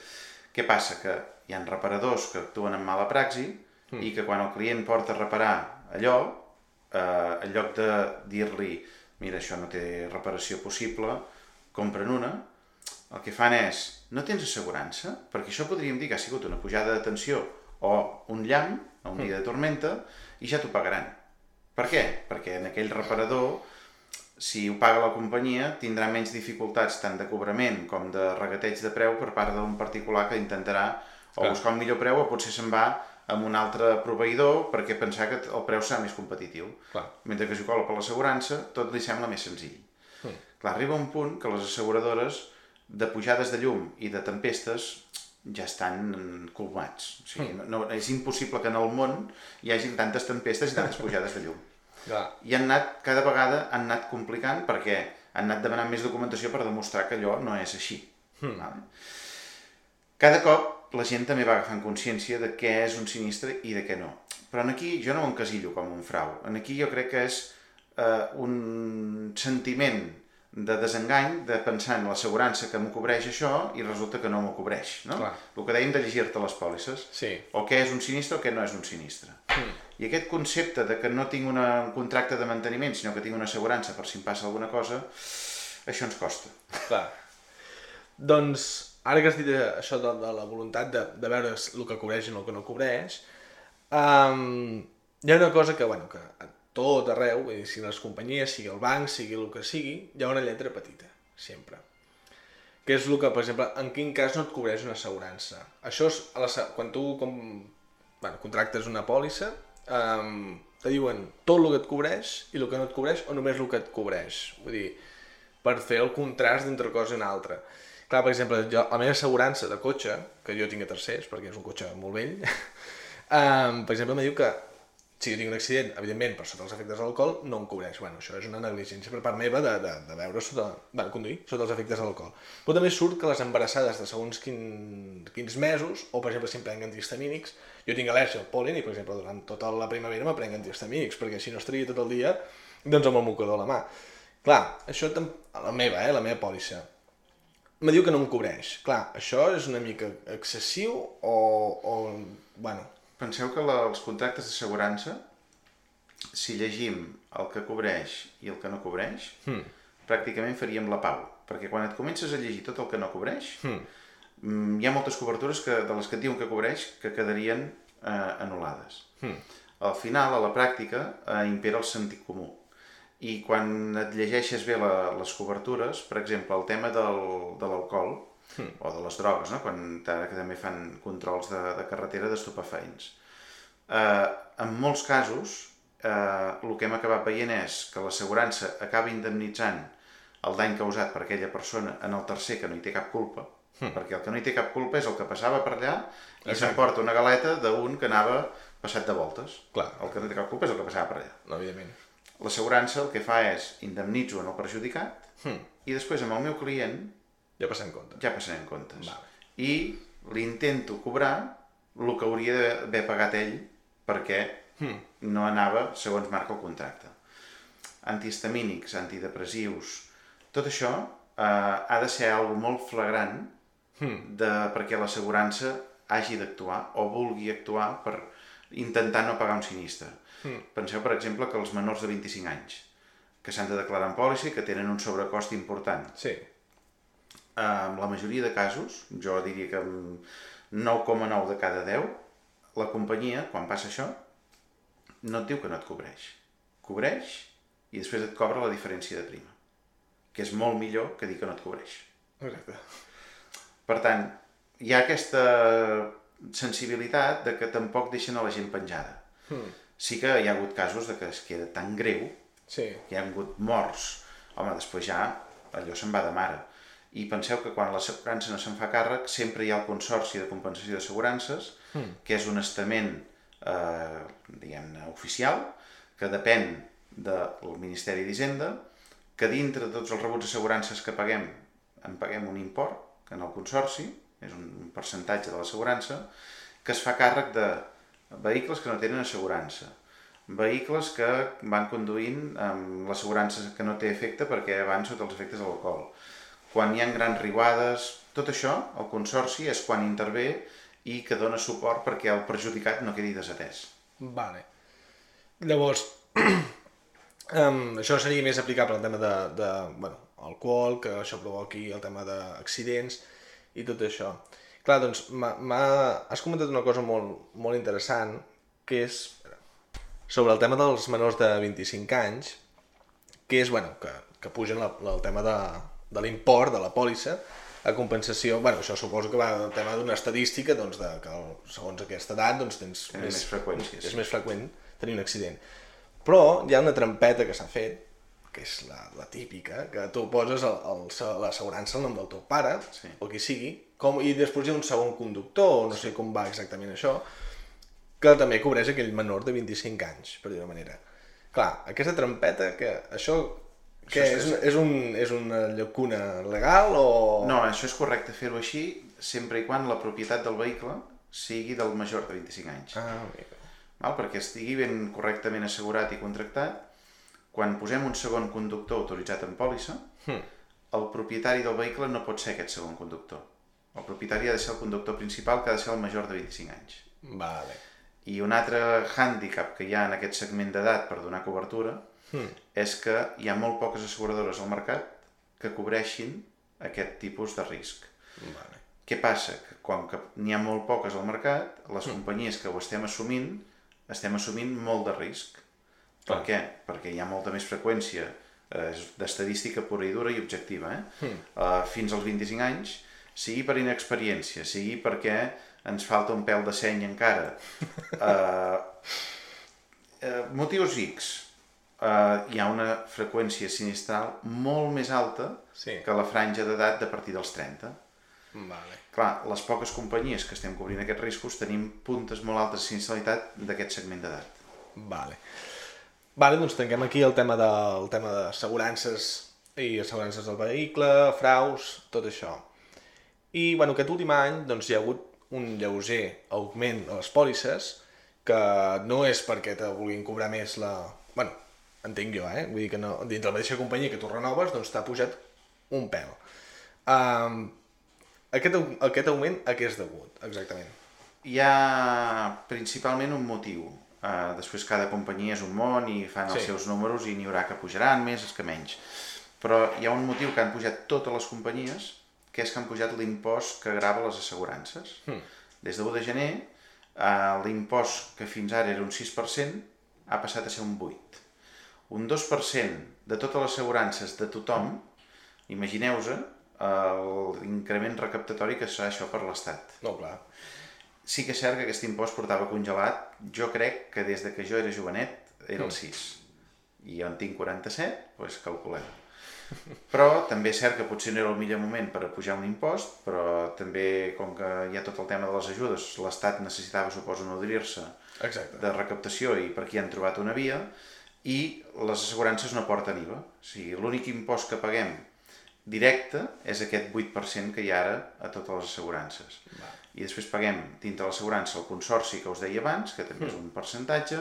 Què passa? Que hi han reparadors que actuen amb mala praxi mm. i que quan el client porta a reparar allò, eh, en lloc de dir-li mira, això no té reparació possible, compren una, el que fan és, no tens assegurança? Perquè això podríem dir que ha sigut una pujada de tensió o un llamp, o un dia de tormenta, i ja t'ho pagaran. Per què? Perquè en aquell reparador, si ho paga la companyia, tindrà menys dificultats tant de cobrament com de regateig de preu per part d'un particular que intentarà o buscar un millor preu o potser se'n va amb un altre proveïdor perquè pensar que el preu serà més competitiu.
Clar.
Mentre que si cola per l'assegurança, tot li sembla més senzill. Mm. Clar, arriba un punt que les asseguradores de pujades de llum i de tempestes ja estan colmats. O sigui, mm. no, és impossible que en el món hi hagi tantes tempestes i tantes pujades de llum.
Clar.
I han anat, cada vegada han anat complicant perquè han anat demanant més documentació per demostrar que allò no és així. Hmm. Vale? Cada cop la gent també va agafant consciència de què és un sinistre i de què no. Però en aquí jo no ho encasillo com un frau. En aquí jo crec que és eh, un sentiment de desengany de pensar en l'assegurança que m'ho cobreix això i resulta que no m'ho cobreix, no?
Clar.
El que dèiem de llegir-te les pòlisses.
Sí.
O què és un sinistre o què no és un sinistre. Mm. I aquest concepte de que no tinc una, un contracte de manteniment, sinó que tinc una assegurança per si em passa alguna cosa, això ens costa.
Clar. Doncs, ara que has dit això de, de la voluntat de, de veure el que cobreix i el que no cobreix, um, hi ha una cosa que, bueno, que tot arreu, vull dir, sigui les companyies, sigui el banc, sigui el que sigui, hi ha una lletra petita, sempre. Que és el que, per exemple, en quin cas no et cobreix una assegurança. Això és, a la, quan tu com, bueno, contractes una pòlissa, um, te diuen tot el que et cobreix i el que no et cobreix o només el que et cobreix. Vull dir, per fer el contrast d'entre cosa i una altra. Clar, per exemple, jo, la meva assegurança de cotxe, que jo tinc a tercers, perquè és un cotxe molt vell, [laughs] um, per exemple, me diu que si jo tinc un accident, evidentment, per sota els efectes de l'alcohol, no em cobreix. Bueno, això és una negligència per part meva de, de, de veure sota... Bueno, conduir sota els efectes de l'alcohol. Però també surt que les embarassades de segons quin, quins mesos, o per exemple si em prenguen antihistamínics, jo tinc al·lèrgia al pol·len i per exemple durant tota la primavera me prenc antihistamínics, perquè si no estaria tot el dia doncs amb el mocador a la mà. Clar, això, la meva, eh, la meva pòlissa, me diu que no em cobreix. Clar, això és una mica excessiu o, o bueno,
Penseu que la, els contractes d'assegurança, si llegim el que cobreix i el que no cobreix, hmm. pràcticament faríem la pau. Perquè quan et comences a llegir tot el que no cobreix, hmm. hi ha moltes cobertures que, de les que et diuen que cobreix que quedarien eh, anul·lades. Hmm. Al final, a la pràctica, eh, impera el sentit comú. I quan et llegeixes bé la, les cobertures, per exemple, el tema del, de l'alcohol, hmm. o de les drogues, no? quan ara que també fan controls de, de carretera d'estupefaents. Eh, en molts casos, eh, el que hem acabat veient és que l'assegurança acaba indemnitzant el dany causat per aquella persona en el tercer que no hi té cap culpa, hmm. perquè el que no hi té cap culpa és el que passava per allà i s'emporta una galeta d'un que anava passat de voltes.
Clar.
El que no té cap culpa és el que passava per allà.
Evidentment.
L'assegurança el que fa és indemnitzo en el perjudicat hmm. i després amb el meu client
ja passem comptes.
Ja passarem comptes. Vale. I l'intento cobrar el que hauria d'haver pagat ell perquè hmm. no anava segons marca el contracte. Antihistamínics, antidepressius, tot això eh, ha de ser algo molt flagrant hmm. de, perquè l'assegurança hagi d'actuar o vulgui actuar per intentar no pagar un sinistre. Hmm. Penseu, per exemple, que els menors de 25 anys que s'han de declarar en pòlissa i que tenen un sobrecost important.
Sí
en la majoria de casos, jo diria que 9,9 de cada 10, la companyia, quan passa això, no et diu que no et cobreix. Cobreix i després et cobra la diferència de prima, que és molt millor que dir que no et cobreix.
Exacte.
Per tant, hi ha aquesta sensibilitat de que tampoc deixen a la gent penjada. Hmm. Sí que hi ha hagut casos de que es queda tan greu,
sí.
hi ha hagut morts, home, després ja allò se'n va de mare i penseu que quan l'assegurança no se'n fa càrrec sempre hi ha el Consorci de Compensació d'Assegurances, mm. que és un estament eh, diguem-ne oficial, que depèn del Ministeri d'Hisenda, que dintre de tots els rebuts d'assegurances que paguem en paguem un import en el Consorci, és un percentatge de l'assegurança, que es fa càrrec de vehicles que no tenen assegurança, vehicles que van conduint amb l'assegurança que no té efecte perquè van sota els efectes de l'alcohol, quan hi ha grans riuades, tot això, el Consorci és quan intervé i que dona suport perquè el perjudicat no quedi desatès.
Vale. Llavors, [clears throat] um, això seria més aplicable al tema de, de bueno, alcohol, que això provoqui el tema d'accidents i tot això. Clar, doncs, has comentat una cosa molt, molt interessant, que és sobre el tema dels menors de 25 anys, que és, bueno, que, que pugen la, la, el tema de, de l'import de la pòlissa a compensació, bueno, això suposo que va del tema d'una estadística, doncs, de, que el, segons aquesta edat, doncs, tens
és més, més freqüències.
És més freqüent tenir un accident. Però hi ha una trampeta que s'ha fet, que és la, la típica, que tu poses l'assegurança al nom del teu pare, sí. o qui sigui, com, i després hi ha un segon conductor, o no sé com va exactament això, que també cobreix aquell menor de 25 anys, per dir-ho manera. Clar, aquesta trampeta, que això Què, és, és, un, és una llacuna legal o...?
No, això és correcte fer-ho així sempre i quan la propietat del vehicle sigui del major de 25 anys.
Ah, amigo.
Val? Perquè estigui ben correctament assegurat i contractat, quan posem un segon conductor autoritzat en pòlissa,
Hm.
el propietari del vehicle no pot ser aquest segon conductor. El propietari ha de ser el conductor principal, que ha de ser el major de 25 anys.
Vale.
I un altre hàndicap que hi ha en aquest segment d'edat per donar cobertura
Hm.
és que hi ha molt poques asseguradores al mercat que cobreixin aquest tipus de risc.
Vale.
Què passa? Que com que n'hi ha molt poques al mercat, les companyies que ho estem assumint, estem assumint molt de risc. Per què? Perquè hi ha molta més freqüència eh, d'estadística pura i dura i objectiva. Eh? Eh, fins als 25 anys, sigui per inexperiència, sigui perquè ens falta un pèl de seny encara, [laughs] eh, eh, motius X, eh, hi ha una freqüència sinistral molt més alta
Sí.
que la franja d'edat de partir dels 30.
Vale.
Clar, les poques companyies que estem cobrint aquests riscos tenim puntes molt altes de sinistralitat d'aquest segment d'edat.
Vale. Vale, doncs tanquem aquí el tema de, el tema d'assegurances i assegurances del vehicle, fraus, tot això. I, bueno, aquest últim any, doncs, hi ha hagut un lleuger augment de les pòlisses, que no és perquè te vulguin cobrar més la... Bueno, entenc jo, eh? Vull dir que no, dins de la mateixa companyia que tu renoves, doncs t'ha pujat un pèl. Um, aquest, aquest augment a què és degut, exactament?
Hi ha principalment un motiu. Uh, després cada companyia és un món i fan els
Sí.
seus números i n'hi haurà que pujaran més, els que menys. Però hi ha un motiu que han pujat totes les companyies, que és que han pujat l'impost que grava les assegurances.
Hmm.
Des de 1 de gener, uh, l'impost que fins ara era un 6% ha passat a ser un 8%. Un 2% de totes les assegurances de tothom, imagineu-vos eh, l'increment recaptatori que serà això per l'Estat.
No, clar.
Sí que és cert que aquest impost portava congelat, jo crec que des de que jo era jovenet era el 6. I jo en tinc 47, doncs calculem. Però també és cert que potser no era el millor moment per pujar un impost, però també, com que hi ha tot el tema de les ajudes, l'Estat necessitava, suposo, nodrir-se de recaptació i per aquí han trobat una via, i les assegurances no porten IVA. O sigui, l'únic impost que paguem directe és aquest 8% que hi ha ara a totes les assegurances.
Va.
I després paguem dintre l'assegurança el consorci que us deia abans, que també és un percentatge,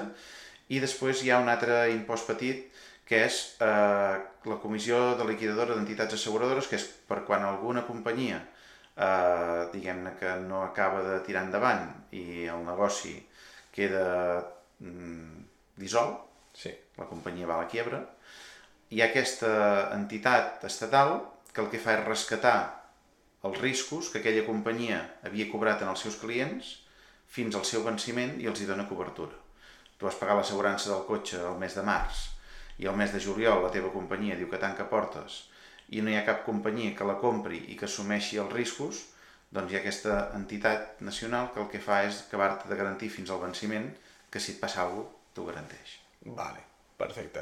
i després hi ha un altre impost petit que és eh, la Comissió de Liquidadora d'Entitats Asseguradores, que és per quan alguna companyia eh, diguem-ne que no acaba de tirar endavant i el negoci queda mm, dissolt,
Sí.
la companyia va a la quiebra, hi ha aquesta entitat estatal que el que fa és rescatar els riscos que aquella companyia havia cobrat en els seus clients fins al seu venciment i els hi dona cobertura. Tu vas pagar l'assegurança del cotxe el mes de març i el mes de juliol la teva companyia diu que tanca portes i no hi ha cap companyia que la compri i que assumeixi els riscos, doncs hi ha aquesta entitat nacional que el que fa és acabar-te de garantir fins al venciment que si et passa alguna cosa, t'ho garanteix.
Vale, perfecte.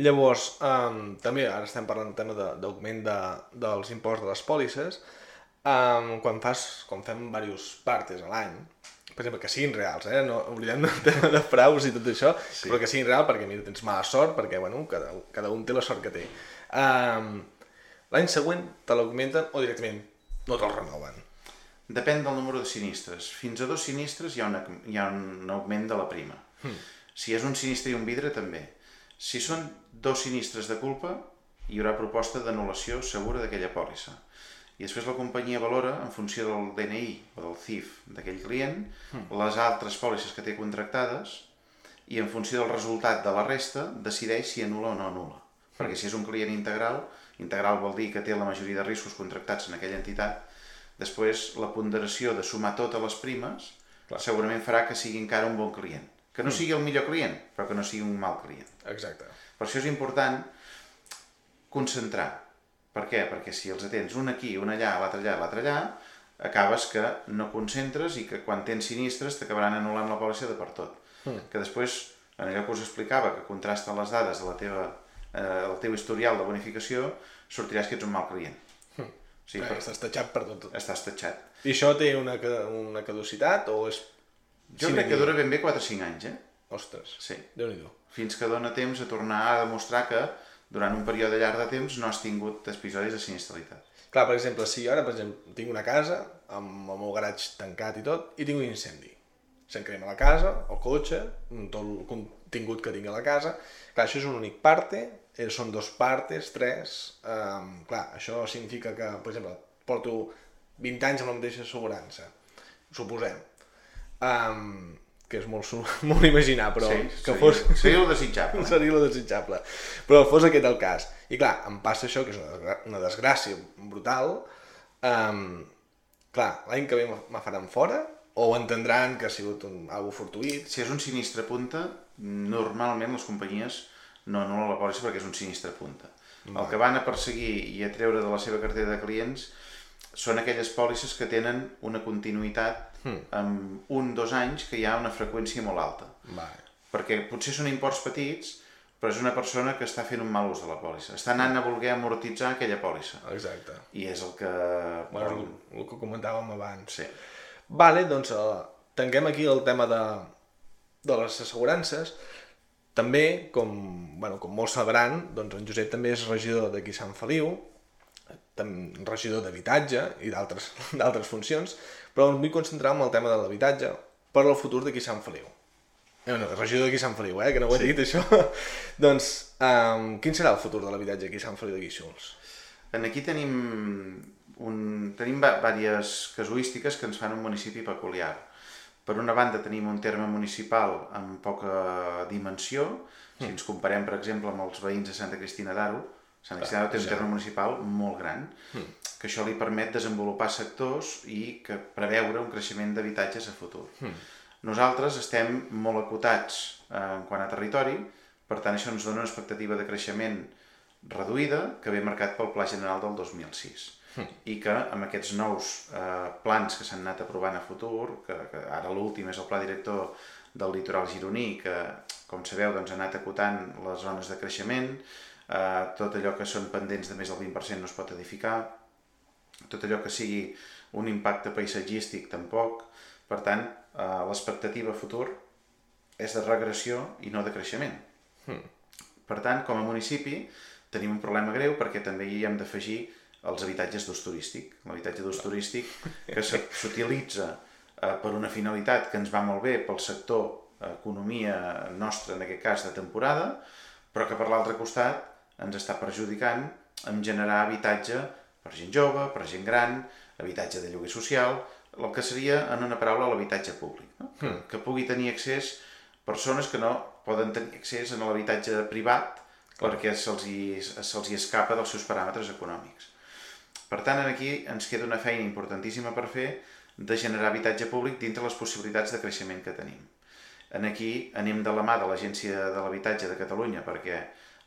Llavors, um, també ara estem parlant del tema de- d'augment de, dels imposts de les pòlisses. Um, quan fas, quan fem diversos partes a l'any, per exemple, que siguin reals, eh? no oblidem del tema de fraus i tot això, sí. però que siguin reals perquè mira, tens mala sort, perquè bueno, cada, cada un té la sort que té. Um, L'any següent te l'augmenten o directament no te'l renoven.
Depèn del número de sinistres. Fins a dos sinistres hi ha, una, hi ha un augment de la prima.
Hmm.
Si és un sinistre i un vidre, també. Si són dos sinistres de culpa, hi haurà proposta d'anul·lació segura d'aquella pòlissa. I després la companyia valora, en funció del DNI o del CIF d'aquell client, les altres pòlisses que té contractades i en funció del resultat de la resta decideix si anul·la o no anul·la. Perquè si és un client integral, integral vol dir que té la majoria de riscos contractats en aquella entitat, després la ponderació de sumar totes les primes
Clar.
segurament farà que sigui encara un bon client. Que no sigui el millor client, però que no sigui un mal client.
Exacte.
Per això és important concentrar. Per què? Perquè si els atens un aquí, un allà, l'altre allà, l'altre allà, acabes que no concentres i que quan tens sinistres t'acabaran anul·lant la pòlissa de per tot.
Mm.
Que després, en allò que us explicava, que contrasten les dades de la teva, eh, el teu historial de bonificació, sortiràs que ets un mal client.
Sí,
Sí,
eh,
per...
estàs tatxat per tot.
estàs tatxat.
I això té una, una caducitat o és...
Jo
Sí,
crec que dura ben bé 4 o 5 anys, eh?
Ostres,
Sí.
déu nhi
Fins que dona temps a tornar a demostrar que durant un període llarg de temps no has tingut episodis de sinistralitat.
Clar, per exemple, si ara, per exemple, tinc una casa amb el meu garatge tancat i tot, i tinc un incendi. Se'n crema la casa, el cotxe, tot el contingut que tinc a la casa. Clar, això és un únic parte, eh, són dos partes, tres... Um, clar, això significa que, per exemple, porto 20 anys amb la mateixa assegurança, suposem. Um, que és molt, [laughs] molt imaginar, però
sí,
que
seria,
fos... [laughs]
Seria el desitjable.
seria el desitjable. Però fos aquest el cas. I clar, em passa això, que és una, desgrà una desgràcia brutal. Um, clar, l'any que ve me faran fora, o entendran que ha sigut un, algo fortuït.
Si és un sinistre punta, normalment les companyies no anulen la pòlissa perquè és un sinistre punta. Va. El que van a perseguir i a treure de la seva cartera de clients són aquelles pòlisses que tenen una continuïtat hmm. amb un, dos anys que hi ha una freqüència molt alta.
Vale.
Perquè potser són imports petits, però és una persona que està fent un mal ús de la pòlissa. Està anant a voler amortitzar aquella pòlissa.
Exacte.
I és el que...
Bueno, el, el que comentàvem abans.
Sí.
Vale, doncs uh, tanquem aquí el tema de, de les assegurances. També, com, bueno, com molts sabran, doncs en Josep també és regidor d'aquí Sant Feliu, regidor d'habitatge i d'altres [laughs] funcions, però em vull concentrar en el tema de l'habitatge per al futur d'aquí Sant Feliu. Eh, bueno, regidor d'aquí Sant Feliu, eh, que no ho he sí. dit això. [laughs] doncs, um, quin serà el futur de l'habitatge aquí a Sant Feliu de Guíxols?
En aquí tenim, un, tenim diverses casuístiques que ens fan un municipi peculiar. Per una banda tenim un terme municipal amb poca dimensió, si mm. ens comparem, per exemple, amb els veïns de Santa Cristina d'Aro, Sant Cristina té un terme municipal molt gran, mm. Que això li permet desenvolupar sectors i que preveure un creixement d'habitatges a futur. Mm. Nosaltres estem molt acotats eh, en quant a territori, per tant això ens dona una expectativa de creixement reduïda que ve marcat pel Pla General del 2006 mm. i que amb aquests nous eh, plans que s'han anat aprovant a futur, que, que ara l'últim és el Pla Director del Litoral Gironí, que com sabeu doncs, ha anat acotant les zones de creixement, eh, tot allò que són pendents de més del 20% no es pot edificar, tot allò que sigui un impacte paisatgístic tampoc, per tant, eh, l'expectativa futur és de regressió i no de creixement. Hmm. Per tant, com a municipi, tenim un problema greu perquè també hi hem d'afegir els habitatges d'ús turístic. L'habitatge d'ús turístic [laughs] que s'utilitza eh, per una finalitat que ens va molt bé pel sector economia nostra, en aquest cas de temporada, però que per l'altre costat ens està perjudicant en generar habitatge per gent jove, per gent gran, habitatge de lloguer social, el que seria, en una paraula, l'habitatge públic. No? Que, mm. que pugui tenir accés persones que no poden tenir accés en l'habitatge privat Clar. perquè se'ls se hi escapa dels seus paràmetres econòmics. Per tant, aquí ens queda una feina importantíssima per fer de generar habitatge públic dintre les possibilitats de creixement que tenim. En aquí anem de la mà de l'Agència de l'Habitatge de Catalunya perquè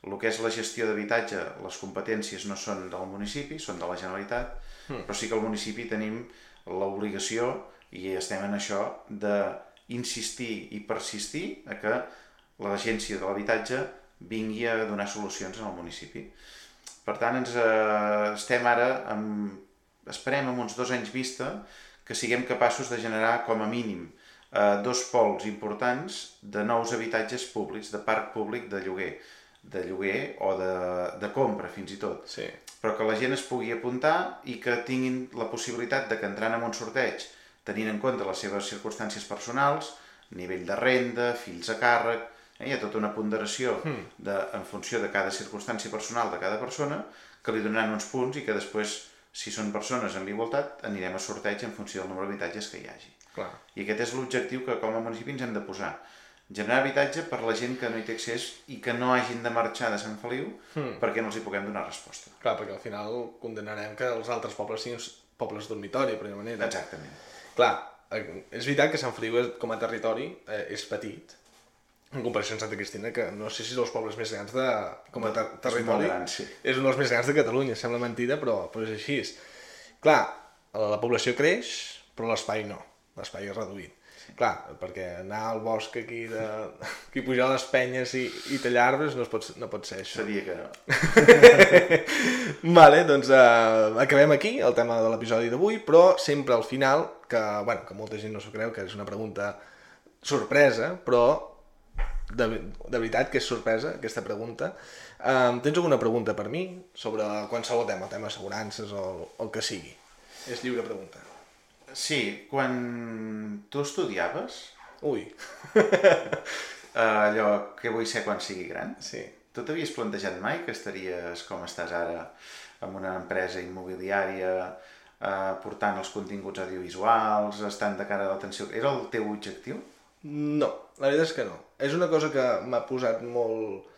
el que és la gestió d'habitatge, les competències no són del municipi, són de la Generalitat, mm. però sí que al municipi tenim l'obligació, i estem en això, d'insistir i persistir a que l'agència de l'habitatge vingui a donar solucions al municipi. Per tant, ens eh, estem ara, amb, esperem amb uns dos anys vista, que siguem capaços de generar com a mínim eh, dos pols importants de nous habitatges públics, de parc públic de lloguer de lloguer o de, de compra fins i tot.
Sí.
Però que la gent es pugui apuntar i que tinguin la possibilitat de que entrant en un sorteig, tenint en compte les seves circumstàncies personals, nivell de renda, fills a càrrec, eh, hi ha tota una ponderació mm. de, en funció de cada circumstància personal de cada persona que li donaran uns punts i que després, si són persones amb igualtat, anirem a sorteig en funció del nombre d'habitatges que hi hagi.
Clar.
I aquest és l'objectiu que com a municipi ens hem de posar generar habitatge per la gent que no hi té accés i que no hagin de marxar de Sant Feliu hmm. perquè no els hi puguem donar resposta.
Clar, perquè al final condenarem que els altres pobles siguin pobles dormitori, per manera.
Exactament.
Clar, eh, és veritat que Sant Feliu com a territori eh, és petit, en comparació amb Santa Cristina, que no sé si és dels pobles més grans de, com a ter territori.
És, gran, sí.
és un dels més grans de Catalunya, sembla mentida, però, però és així. Clar, la població creix, però l'espai no. L'espai és reduït. Clar, perquè anar al bosc aquí, de, aquí pujar les penyes i, i tallar arbres no, es pot, no pot ser això.
Seria que no. [laughs]
vale, doncs uh, acabem aquí el tema de l'episodi d'avui, però sempre al final, que, bueno, que molta gent no s'ho creu, que és una pregunta sorpresa, però de, de veritat que és sorpresa aquesta pregunta, Um, tens alguna pregunta per mi sobre qualsevol tema, tema assegurances o el que sigui? És lliure pregunta.
Sí, quan tu estudiaves,
Ui, [laughs]
eh, allò que vull ser quan sigui gran,
sí.
tu t'havies plantejat mai que estaries com estàs ara en una empresa immobiliària eh, portant els continguts audiovisuals, estant de cara a l'atenció... Era el teu objectiu?
No, la veritat és que no. És una cosa que m'ha posat molt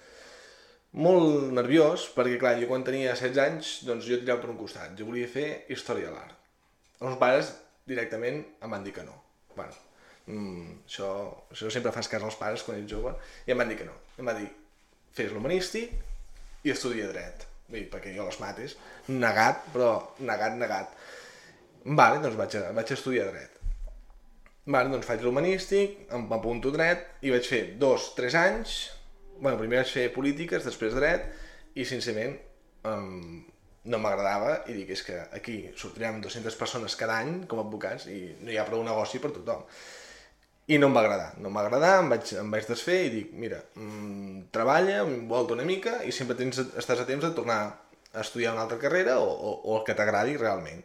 molt nerviós, perquè clar, jo quan tenia 16 anys, doncs jo tirava per un costat. Jo volia fer història de l'art. Els meus pares directament em van dir que no. Bueno, mm, això, això sempre fas cas als pares quan ets jove, i em van dir que no. Em va dir, fes l'humanístic i estudia dret. Vull dir, perquè jo les mates, negat, però negat, negat. Vale, doncs vaig a, vaig a estudiar dret. Vale, doncs faig l'humanístic, em apunto dret i vaig fer dos, tres anys, bueno, primer vaig fer polítiques, després dret, i sincerament um, no m'agradava i dic, és que aquí sortirem 200 persones cada any com a advocats i no hi ha prou negoci per tothom. I no em va agradar, no em va agradar, em vaig, em vaig desfer i dic, mira, mmm, treballa, volta una mica i sempre tens, estàs a temps de tornar a estudiar una altra carrera o, o, o el que t'agradi realment.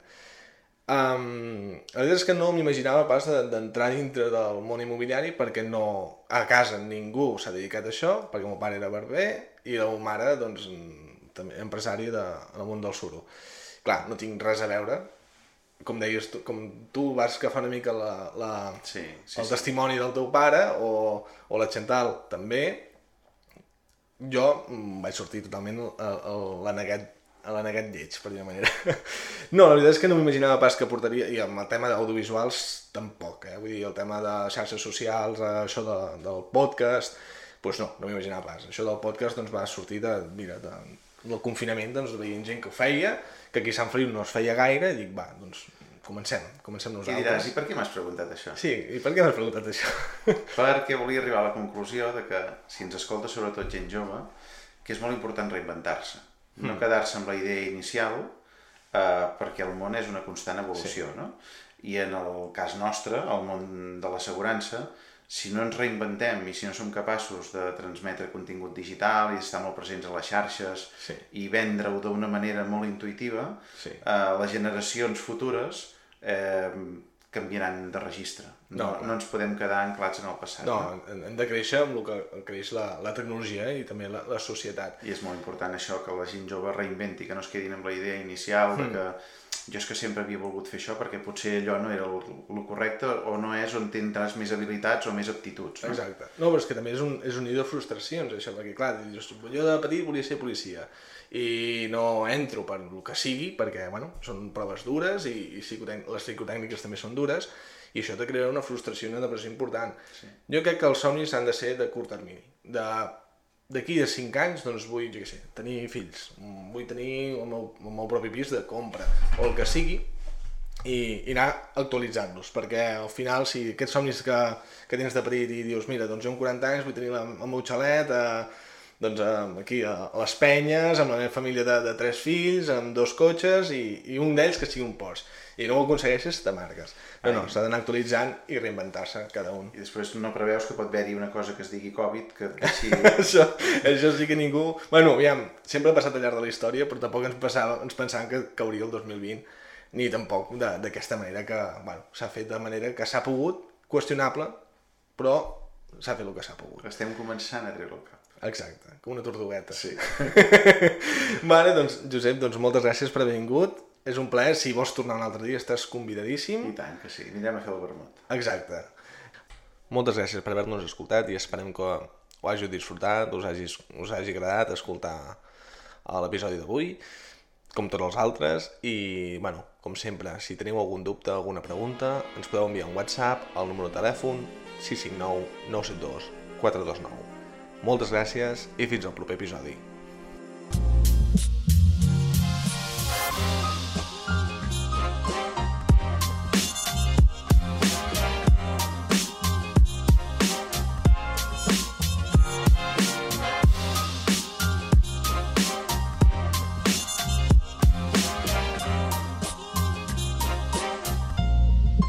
Um, la veritat és que no m'imaginava pas de- d'entrar dintre del món immobiliari perquè no, a casa ningú s'ha dedicat a això, perquè meu pare era barber i la meva mare, doncs, també empresària de, en el món del suro. Clar, no tinc res a veure, com deies tu, com tu vas agafar una mica la, la,
Sí, sí,
el
sí.
testimoni del teu pare o, o la Chantal també, jo vaig sortir totalment a l'aneguet lleig, per dir manera. [laughs] No, la veritat és que no m'imaginava pas que portaria, i amb el tema d'audiovisuals tampoc, eh? vull dir, el tema de xarxes socials, això de, del podcast, doncs no, no m'imaginava pas. Això del podcast doncs, va sortir de, mira, de, del confinament, doncs veia gent que ho feia, que aquí a Sant Feliu no es feia gaire, i dic, va, doncs comencem, comencem
I
nosaltres.
diràs, i per què m'has preguntat això?
Sí, i per què m'has preguntat això? [laughs]
Perquè volia arribar a la conclusió de que, si ens escolta sobretot gent jove, que és molt important reinventar-se. No quedar-se amb la idea inicial, eh, perquè el món és una constant evolució, sí. no? I en el cas nostre, el món de l'assegurança, si no ens reinventem i si no som capaços de transmetre contingut digital i estar molt presents a les xarxes
Sí.
i vendre-ho d'una manera molt intuïtiva,
Sí.
eh, les generacions futures eh, canviaran de registre. No,
No,
no, no ens podem quedar anclats en el passat.
No, hem hem de créixer amb el que creix la, la tecnologia i també la, la societat.
I és molt important això, que la gent jove reinventi, que no es quedin amb la idea inicial
Hmm.
de que jo és que sempre havia volgut fer això perquè potser allò no era el, el correcte o no és on tindràs més habilitats o més aptituds. No?
Exacte. No, però és que també és un, és un nido de frustracions, això, perquè clar, dius, jo de petit volia ser policia i no entro per el que sigui, perquè, bueno, són proves dures i, i psicotec les psicotècniques també són dures, i això te crea una frustració i una depressió important. Sí. Jo crec que els somnis han de ser de curt termini. De d'aquí a 5 anys, doncs vull, jo què sé, tenir fills, vull tenir el meu, el meu propi pis de compra, o el que sigui, i, i anar actualitzant-los, perquè al final, si aquests somnis que, que tens de petit i dius, mira, doncs jo amb 40 anys vull tenir la, el meu xalet eh, doncs, aquí a, les penyes, amb la meva família de, de tres fills, amb dos cotxes i, i un d'ells que sigui un Porsche. I no ho aconsegueixes, te marques. No, no, s'ha d'anar actualitzant i reinventar-se cada un.
I després no preveus que pot haver-hi una cosa que es digui Covid, que [laughs] deixi...
això, això sí que ningú... Bueno, aviam, sempre ha passat al llarg de la història, però tampoc ens, passava, ens pensàvem que cauria el 2020, ni tampoc d'aquesta manera que, bueno, s'ha fet de manera que s'ha pogut, qüestionable, però s'ha fet el que s'ha pogut.
Estem començant a treure el cap.
Exacte, com una tortugueta.
Sí. [laughs]
vale, doncs, Josep, doncs moltes gràcies per haver vingut. És un plaer, si vols tornar un altre dia estàs convidadíssim.
I tant que sí, anirem a fer el vermut.
Exacte. Moltes gràcies per haver-nos escoltat i esperem que ho hàgiu disfrutat, us hagi, us hagi agradat escoltar a l'episodi d'avui, com tots els altres, i, bueno, com sempre, si teniu algun dubte, alguna pregunta, ens podeu enviar un WhatsApp al número de telèfon 659 972 429. Moltes gràcies i fins al proper episodi.